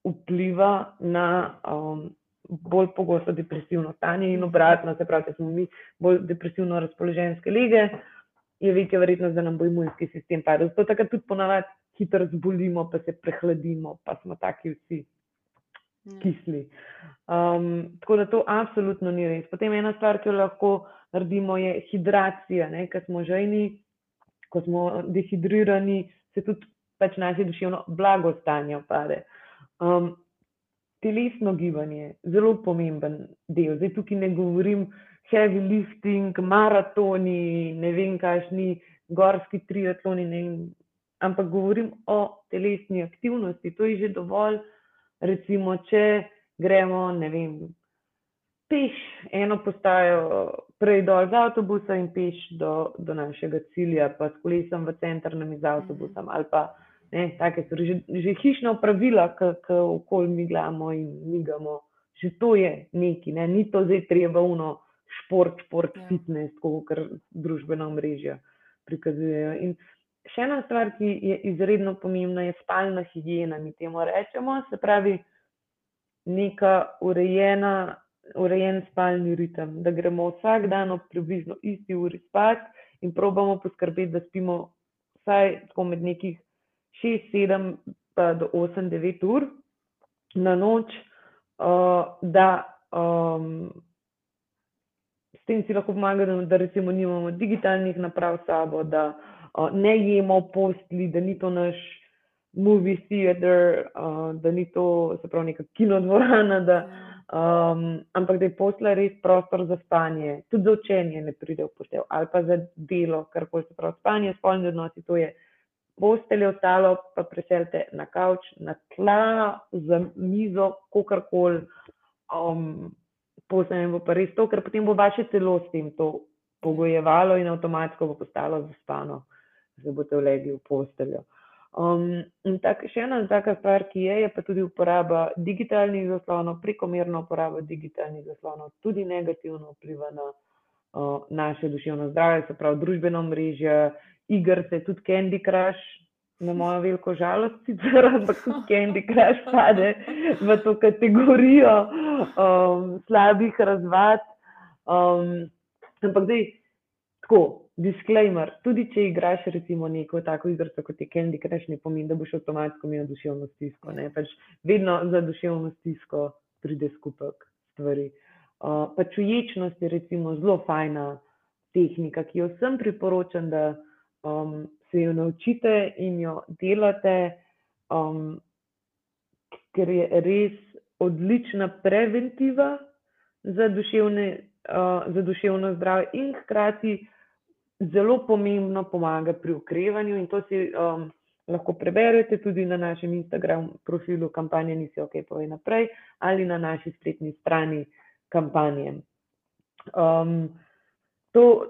vpliva na um, bolj pogosto depresivno stanje in obratno, se pravi, da smo mi bolj depresivno razpoloženske lige, je večja verjetnost, da nam bo imunski sistem padel. Zato takrat tudi ponavadi hitro zbolimo, pa se prehladimo, pa smo taki vsi ja. kisli. Um, tako da to absolutno ni res. Potem ena stvar, ki jo lahko naredimo, je hidracija. Ker smo žejni, ko smo dehidrirani, se tudi pač naše duševno blagostanje opade. Um, telesno gibanje je zelo pomemben del. Zdaj tukaj ne govorim heavy lifting, maratoni, ne vem, kakšni gorski triatloni, ne vem, ampak govorim o telesni aktivnosti. To je že dovolj, recimo, če gremo, ne vem, peš eno postajo, prej dol z avtobusa in peš do, do našega cilja, pa s kolesom v center nam iz avtobusa ali pa. Ne, take so že, že hišna upravila, ki okoli mi gledamo in migamo. Že to je neki, ne? ni to zdaj treba uno šport, šport, ja. fitness, kot družbena mreža prikazujejo. In še ena stvar, ki je izredno pomembna, je spalna higiena. Mi temu rečemo, se pravi, neka urejena, urejen spalni ritem, da gremo vsak dan ob približno isti uri spat in probamo poskrbeti, da spimo vsaj med nekih 6, 7 do 8, 9 ur na noč, uh, da um, s tem si lahko pomagamo, da recimo nimamo digitalnih naprav s sabo, da uh, ne jemo postli, da ni to naš movie theater, uh, da ni to se pravi neka kinodvorana, da, um, ampak da je posla res prostor za spanje, tudi za učenje ne pride v poštev, ali pa za delo, kar koli se pravi spanje, spolni odnosi, to je postelje, ostalo pa preselite na kavč, na tla, za mizo, kakorkoli. Um, Posebej bo pa res to, ker potem bo vaše telo s tem to pogojevalo in avtomatsko bo postalo zaspano, da boste vlegli v posteljo. Um, in tak, še ena taka stvar, ki je, je pa tudi uporaba digitalnih zaslonov, prekomerna uporaba digitalnih zaslonov, tudi negativno vpliva na uh, naše duševno zdravje, se pravi družbeno mrežje, igrice, tudi Candy Crush, na mojo veliko žalost, sicer, ampak tudi Candy Crush pade v to kategorijo um, slabih razvad. Um, ampak zdaj, tako disclaimer, tudi če igraš recimo neko tako igro, kot je Candy Crush, ne pomeni, da boš avtomatsko imel duševno stisko. Pač vedno za duševno stisko pride skupek stvari. Uh, pač uječnost je recimo zelo fajna tehnika, ki jo vsem priporočam, da um, se jo naučite in jo delate, um, ker je res odlična preventiva za, duševne, uh, za duševno zdravje in hkrati zelo pomembno pomaga pri ukrevanju in to si um, lahko preberete tudi na našem Instagram profilu kampanje Nisi ok, povej naprej ali na naši spletni strani kampanje. Um, to,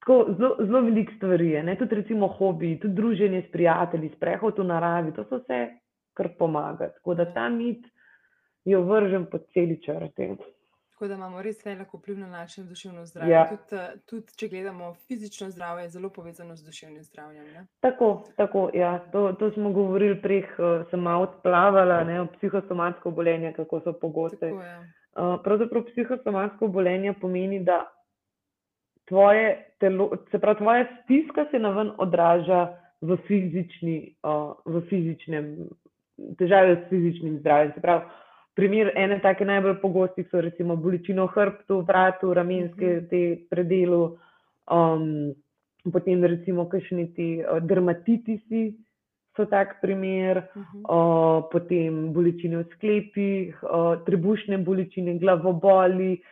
tako, zelo, zelo veliko stvari je, ne? tudi recimo hobi, tudi druženje s prijatelji, sprehod v naravi, to so vse, kar pomaga. Tako da ta mit jo vržem pod celi črte. Tako da imamo res velik vpliv na naše duševno zdravje. Ja. Tudi, eh, tudi, če gledamo fizično zdravje, je zelo povezano z duševnim zdravjem. Ne? Tako, tako ja. to, to smo govorili prej, uh, sem malo odplavala, ne, o psihosomatsko obolenje, kako so pogoste. Uh, pravzaprav psihosomatsko obolenje pomeni, da tvoje telo, se pravi, tvoja stiska se na ven odraža v, fizični, uh, v fizičnem, težave s fizičnim zdravjem. Se pravi, Primer ene take najbolj pogosti so recimo bolečino hrbtu, vratu, ramenske mhm. te predelu, um, potem recimo kakšni ti uh, dermatitisi so tak primer, uh -huh. uh, potem bolečine v sklepih, uh, trebušne bolečine, glavoboli,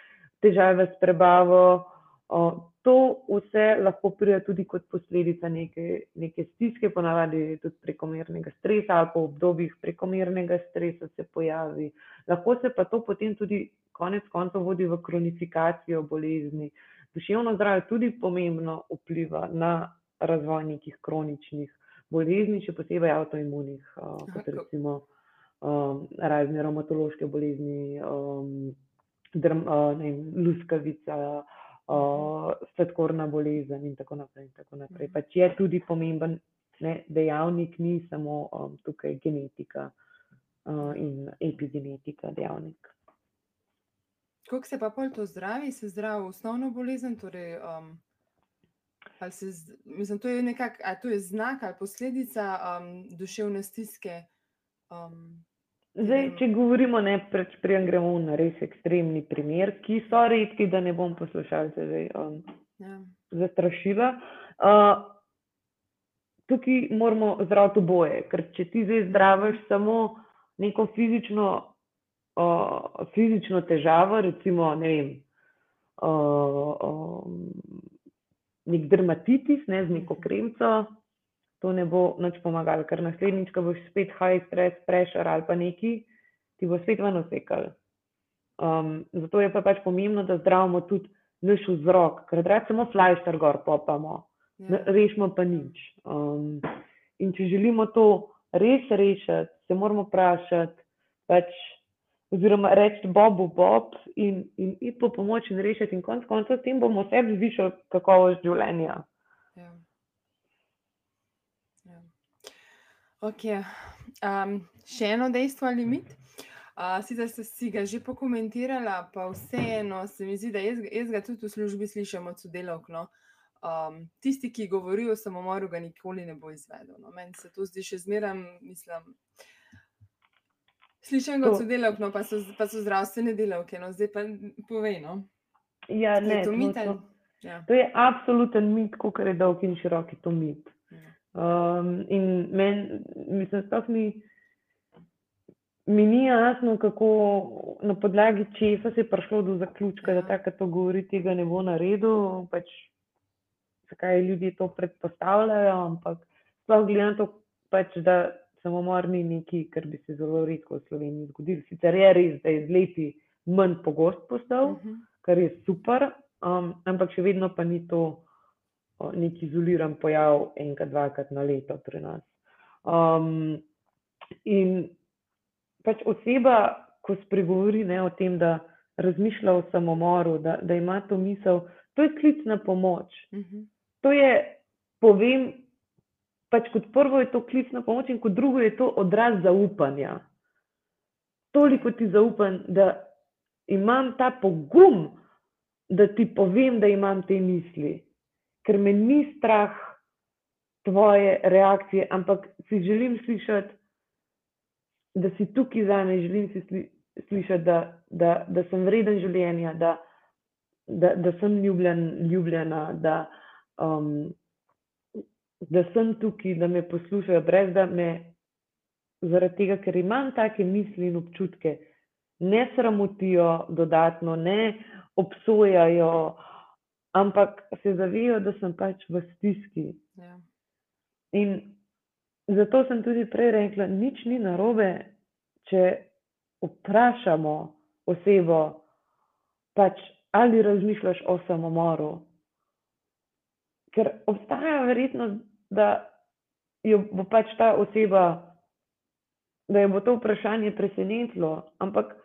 težave s prebavo. Uh, to vse lahko pride tudi kot posledica neke, neke stiske, ponavadi tudi prekomernega stresa ali pa v obdobjih prekomernega stresa se pojavi. Lahko se pa to potem tudi konec koncev vodi v kronifikacijo bolezni. Duševno zdravje tudi pomembno vpliva na razvoj nekih kroničnih bolezni, še posebej avtoimunih, uh, kot recimo um, razne reumatološke bolezni, um, drm, uh, ne vem, luskavica sladkorna bolezen in tako naprej. In tako naprej. Mhm. Pač je tudi pomemben ne, dejavnik, ni samo um, tukaj genetika uh, in epigenetika dejavnik. Kako se pa pol to zdravi, se zdravi osnovno bolezen? Torej, um, se, mislim, to je nekak, to je znak ali posledica um, duševne stiske? Um, Zdaj, če govorimo ne preč, prijem gremo na res ekstremni primer, ki so redki, da ne bom poslušalce zdaj um, ja. zastrašila. Uh, tukaj moramo zdraviti oboje, ker če ti zdaj zdraviš samo neko fizično, uh, fizično težavo, recimo, ne vem, uh, um, nek dermatitis, ne z neko mhm. kremco to ne bo nič pomagalo, ker naslednjič, ko boš spet high stress, pressure ali pa neki, ti bo spet ven osekal. Um, zato je pa pač pomembno, da zdravimo tudi naš vzrok, ker da samo flajšter gor popamo, ja. rešimo pa nič. Um, in če želimo to res rešiti, se moramo vprašati, pač, oziroma reči Bobu Bob in, in iti po pomoč in rešiti, in konec koncev s tem bomo sebi zvišali kakovost življenja. Ja. Okay. Um, še eno dejstvo ali mit. Sicer ste si ga že pokomentirali, pa vseeno se mi zdi, da jaz, jaz ga tudi v službi slišim od sodelavk. No? um, tisti, ki govori o samomoru, ga nikoli ne bo izvedel. No, meni se to zdi še zmeraj, mislim. Slišim kot sodelavk, no, pa, so, pa so zdravstvene delavke, no, zdaj pa povej. No. Ja, ne, je to mit. To, ja. to je absoluten mit, kot je dolg in širok, to mit. Um, in meni, mislim, mi, mi ni jasno, kako na podlagi česa se je prišlo do zaključka, da tako to govori, tega ne bo naredil. Pač, zakaj ljudje to predpostavljajo, ampak sploh gledam to, pač, da samomor ni nekaj, kar bi se zelo redko v Sloveniji zgodilo. Sicer je res, da je z leti manj pogost postal, uh mhm. -huh. kar je super, um, ampak še vedno pa ni to neki izoliran pojav enkrat, dvakrat na leto pri nas. Um, in pač oseba, ko spregovori ne, o tem, da razmišlja o samomoru, da, da ima to misel, to je klic na pomoč. Uh mhm. -huh. To je, povem, pač kot prvo je to klic na pomoč, in kot drugo je to odraz zaupanja. Toliko ti zaupam, da imam ta pogum, da ti povem, da imam te misli, ker me ni strah tvoje reakcije, ampak si želim slišati, da si tukaj za me, želim si slišati, da, da, da sem vreden življenja, da, da, da sem ljubljen, ljubljena. Da, um, da sem tukaj, da me poslušajo, brez da me zaradi tega, ker imam take misli in občutke, ne sramotijo dodatno, ne obsojajo, ampak se zavejo, da sem pač v stiski. Ja. In zato sem tudi prej rekla, nič ni narobe, če vprašamo osebo, pač, ali razmišljaš o samomoru. Ker obstaja verjetnost, da jo bo pač ta oseba, da jo bo to vprašanje presenetilo, ampak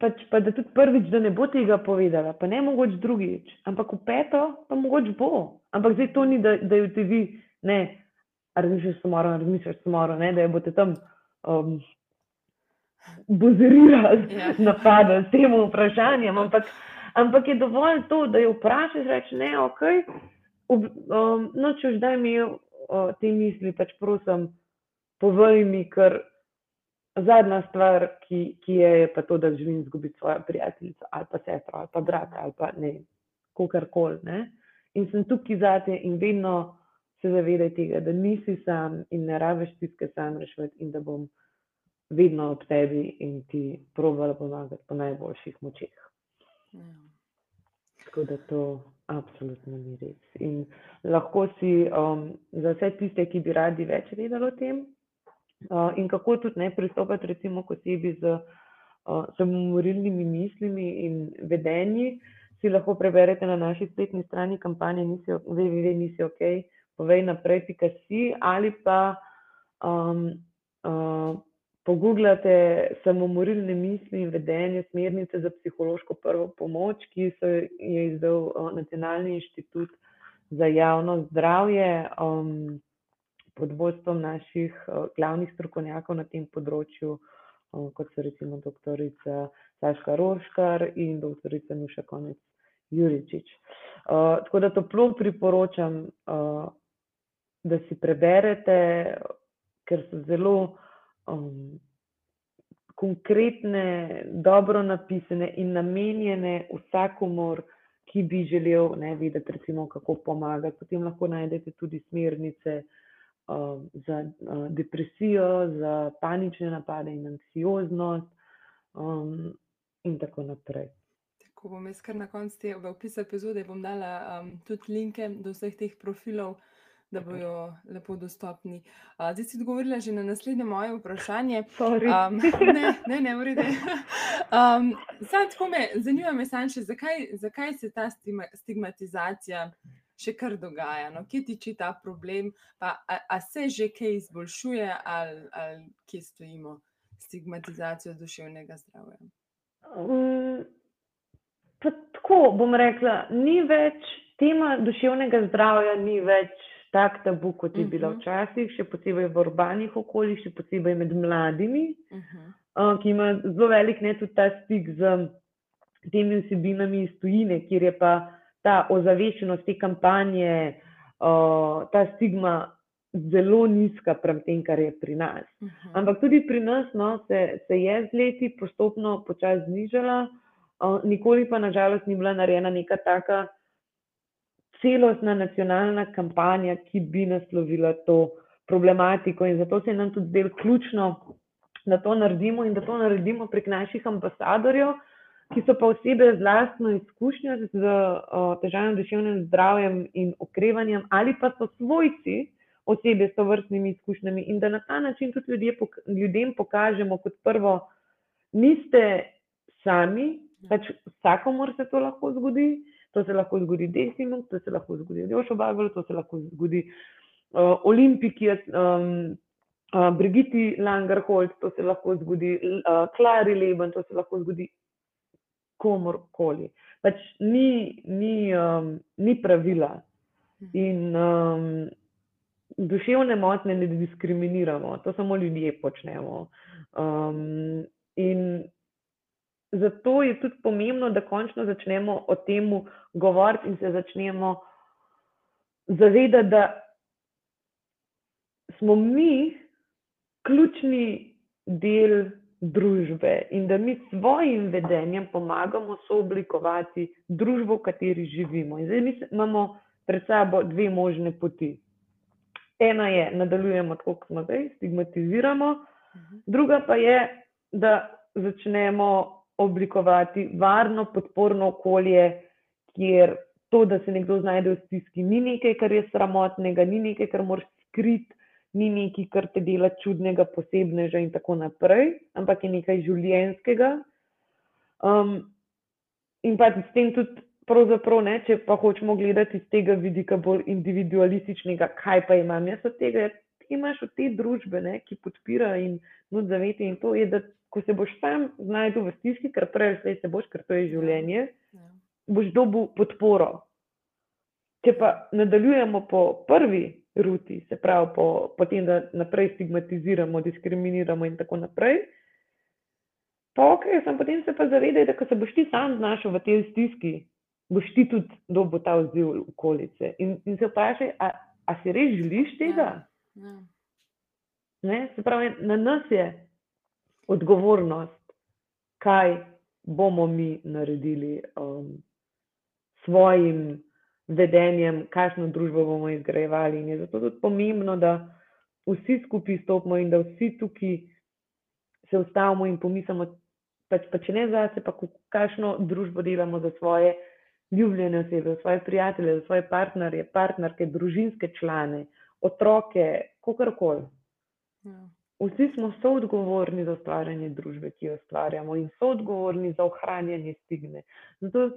pač, pa da tudi prvič, da ne bo tega povedala, pa ne mogoče drugič, ampak v peto, pa mogoče bo. Ampak zdaj to ni, da, da jo ti vi, ne, razmišljaš samoro, razmišljaš samoro, ne, da jo boste tam. Um, Bozerirati, ja. napadati s tem vprašanjem, ampak, ampak je dovolj to, da jo vprašaš, reče: Ne, ok, um, no, če už daj mi uh, te misli, pač prosim, povej mi, ker zadnja stvar, ki, ki je, je pa to, da želim izgubiti svojo prijateljico ali pa sestro ali pa brata ali pa ne, kakorkoli. In sem tukaj zate in vedno se zavedaj tega, da nisi sam in ne rabiš stiske sam rešiti in da bom vedno ob tebi in ti provala pomagati po najboljših močeh. Ja. Tako da to absolutno ni res. In lahko si um, za vse tiste, ki bi radi več vedeli o tem, in kako tudi ne pristopiti, recimo, k osebi z uh, samomorilnimi mislimi in vedenji, si lahko preberete na naši spletni strani kampanje www.nisi.ok, povej naprej, pika si ali pa. Um, uh, pogooglate samomorilne misli in vedenje, smernice za psihološko prvo pomoč, ki so je izdal Nacionalni inštitut za javno zdravje um, pod vodstvom naših uh, glavnih strokovnjakov na tem področju, um, kot so recimo doktorica Saška Roškar in doktorica Nuša Konec Juričič. Uh, tako da toplo priporočam, da si preberete, ker so zelo konkretne, dobro napisane in namenjene vsakomor, ki bi želel ne, videti, recimo, kako pomagati. Potem lahko najdete tudi smernice um, za uh, depresijo, za panične napade in anksioznost um, in tako naprej. Ko bom jaz kar na koncu te v opisu epizode, bom dala um, tudi linke do vseh teh profilov, da bodo lepo dostopni. Uh, zdaj si odgovorila že na naslednje moje vprašanje. Um, ne, ne, ne, v redu. Um, tako me zanima, me Sanče, zakaj, zakaj se ta stigmatizacija še kar dogaja? No? Kje tiči ta problem? Pa, a, a se že kaj izboljšuje, ali, ali kje stojimo s stigmatizacijo duševnega zdravja? Um, tako bom rekla, ni več tema duševnega zdravja, ni več tak tabu, kot je bilo mhm. včasih, še posebej v urbanih okoljih, še posebej med mladimi, uh -huh. uh, ki ima zelo velik ne tudi ta stik z temi vsebinami iz tujine, kjer je pa ta ozaveščenost, te kampanje, uh, ta stigma zelo nizka prem tem, kar je pri nas. Uh -huh. Ampak tudi pri nas no, se, se je z leti postopno počasi znižala, uh, nikoli pa nažalost ni bila narejena neka taka celostna nacionalna kampanja, ki bi naslovila to problematiko. In zato se nam tudi zdelo ključno, da to naredimo in da to naredimo prek naših ambasadorjev, ki so pa osebe z lastno izkušnjo z uh, težavnim duševnim zdravjem in okrevanjem, ali pa so svojci osebe s tovrstnimi izkušnjami in da na ta način tudi ljudje, ljudem pokažemo, kot prvo, niste sami, pač vsakomor se to lahko zgodi. To se lahko zgodi Desimu, to se lahko zgodi Jošo Bagelu, to se lahko zgodi uh, Olimpiki, um, uh, Brigiti Langerhold, to se lahko zgodi uh, Klari Leben, to se lahko zgodi komorkoli. Pač ni, ni, um, ni pravila. Mhm. In um, duševne motnje ne diskriminiramo, to samo ljudje počnemo. Um, in zato je tudi pomembno, da končno začnemo o tem govoriti in se začnemo zavedati, da smo mi ključni del družbe in da mi s svojim vedenjem pomagamo sooblikovati družbo, v kateri živimo. In zdaj mi imamo pred sabo dve možne poti. Ena je, nadaljujemo tako, kot smo zdaj, stigmatiziramo, mhm. druga pa je, da začnemo oblikovati varno, podporno okolje, kjer to, da se nekdo znajde v stiski, ni nekaj, kar je sramotnega, ni nekaj, kar moraš skriti, ni nekaj, kar te dela čudnega, posebnega in tako naprej, ampak je nekaj življenskega. Um, in pa s tem tudi ne, če pa hočemo gledati iz tega vidika bolj individualističnega, kaj pa imam jaz od tega, ti imaš od te družbe, ne, ki podpira in nud zaveti in to je, da ko se boš sam znajdel v stiski, ker prej ali slej se boš, ker to je življenje, ja. boš dobil podporo. Če pa nadaljujemo po prvi ruti, se pravi po, po tem, da naprej stigmatiziramo, diskriminiramo in tako naprej, pa ok, sem potem se pa zavedaj, da ko se boš ti sam znašel v tej stiski, boš ti tudi dobil ta odziv okolice. In, in se vprašaj, a, a si res želiš tega? Ja. Ja. Se pravi, na nas je odgovornost, kaj bomo mi naredili um, svojim vedenjem, kakšno družbo bomo izgrajevali. In je zato tudi pomembno, da vsi skupaj stopimo in da vsi tukaj se ustavimo in pomislimo, pač pa če ne zase, pa kakšno družbo delamo za svoje ljubljene osebe, svoje prijatelje, svoje partnerje, partnerke, družinske člane, otroke, kakorkoli. Ja. Vsi smo soodgovorni za ustvarjanje družbe, ki jo ustvarjamo, in soodgovorni za ohranjanje stigme. Zato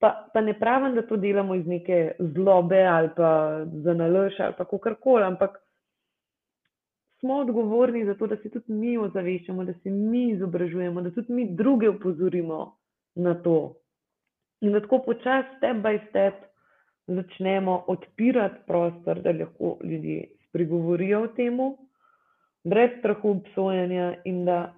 pa, pa ne pravim, da to delamo iz neke zlobe ali pa za nalož ali pa kakorkoli, ampak smo odgovorni za to, da se tudi mi ozaveščamo, da se mi izobražujemo, da tudi mi druge upozorimo na to. In da tako počasi, step by step, začnemo odpirati prostor, da lahko ljudje spregovorijo o tem, brez strahu obsojanja, in da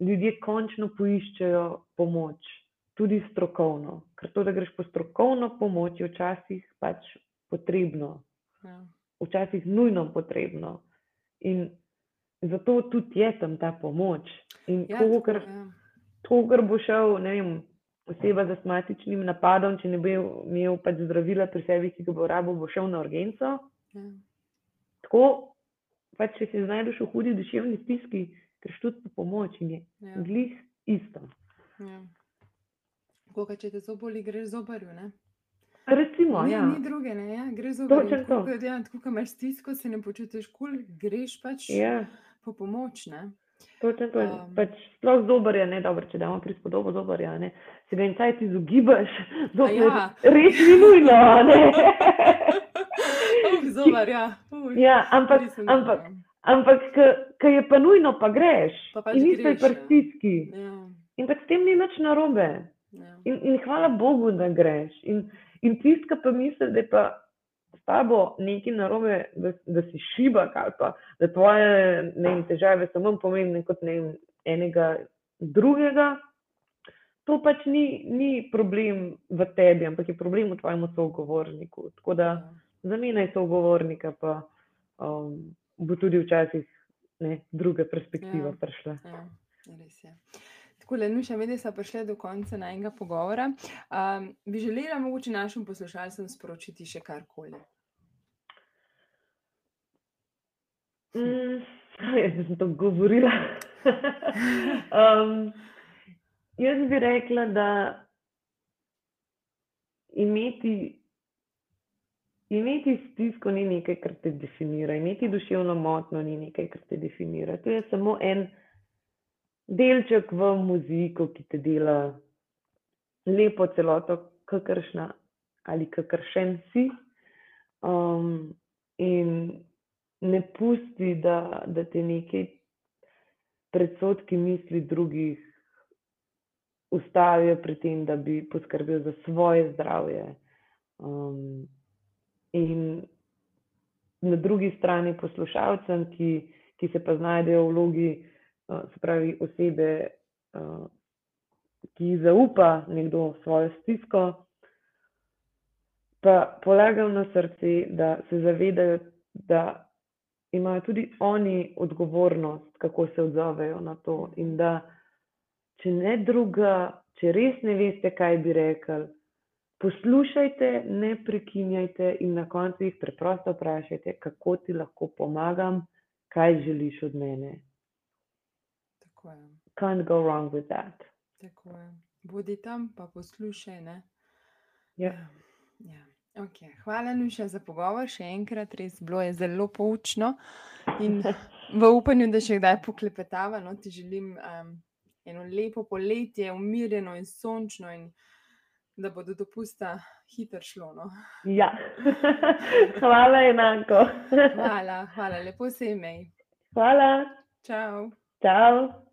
ljudje končno poiščejo pomoč, tudi strokovno. Ker to, da greš po strokovno pomoč, je včasih pač potrebno, ja. včasih nujno potrebno. In zato tudi je tam ta pomoč. In ja, to, kar, ja. kar bo šel, ne vem oseba z astmatičnim napadom, če ne bi imel pač zdravila pri sebi, ki ga bo rabo, bo šel na urgenco. Ja. Tako, pač, če se znajdeš v hudi duševni stiski, greš tudi po pomoč in je ja. glih isto. Ja. Koga, če te zoboli, greš zobarju, ne? Recimo, ni, ja. ni druge, ne, ja, greš zobarju. Tako, ja, tako, ko imaš stisko, se ne počutiš kul, cool, greš pač ja. po pomoč, ne? Točno to. Um, pač sploh zobar je ne dobro, če damo prispodobo zobarja. Ne? Se ga in kaj ti izogibaš, ja. res ni nujno. zobar, ja. ja, ampak, ampak, ampak ki je pa nujno, pa greš. Pa pač in nisi ja. prstiski. Ja. In pa s tem ni nič narobe. Ja. In, in hvala Bogu, da greš. In, in tiska pa misli, da je pa s tabo nekaj narobe, da, da si šibak ali pa da tvoje vem, težave so manj pomembne kot vem, enega drugega, to pač ni, ni problem v tebi, ampak je problem v tvojem sogovorniku. Tako da Ja. zamenjaj sogovornika, pa um, bo tudi včasih ne, druga perspektiva Ja. prišla. Ja, res je. Tako, Nuša, mi smo prišli do konca najnega pogovora. Um, bi želela mogoče našim poslušalcem sporočiti še karkoli? Mm, jaz sem to govorila. um, jaz bi rekla, da imeti, imeti stisko ni nekaj, kar te definira, imeti duševno motnjo ni nekaj, kar te definira. To je samo en delček v muziku, ki te dela lepo celoto, kakršna ali kakršen si. Um, in ne pusti, da, da te neki predsodki misli drugih ustavijo pri tem, da bi poskrbel za svoje zdravje. Um, in na drugi strani poslušalcem, ki, ki se pa znajdejo v vlogi, se pravi, osebe, uh, ki zaupa nekdo svojo stisko, pa polagam na srce, da se zavedajo, da imajo tudi oni odgovornost, kako se odzovejo na to. In da, če ne druga, če res ne veste, kaj bi rekli, poslušajte, ne prekinjajte in na koncu jih preprosto vprašajte, kako ti lahko pomagam, kaj želiš od mene. Tako je. Can't go wrong with that. Tako je. Bodi tam, pa poslušaj. Ne? Ja. Ja. Okay. Hvala, Nuša, za pogovor. Še enkrat, res bilo je zelo poučno. In v upanju, da še kdaj poklepetava, no, ti želim um, eno lepo poletje, umirjeno in sončno, in da bo do dopusta hitro šlo. No. Ja, hvala enako. Hvala, hvala, lepo se imej. Hvala, Čau. čau.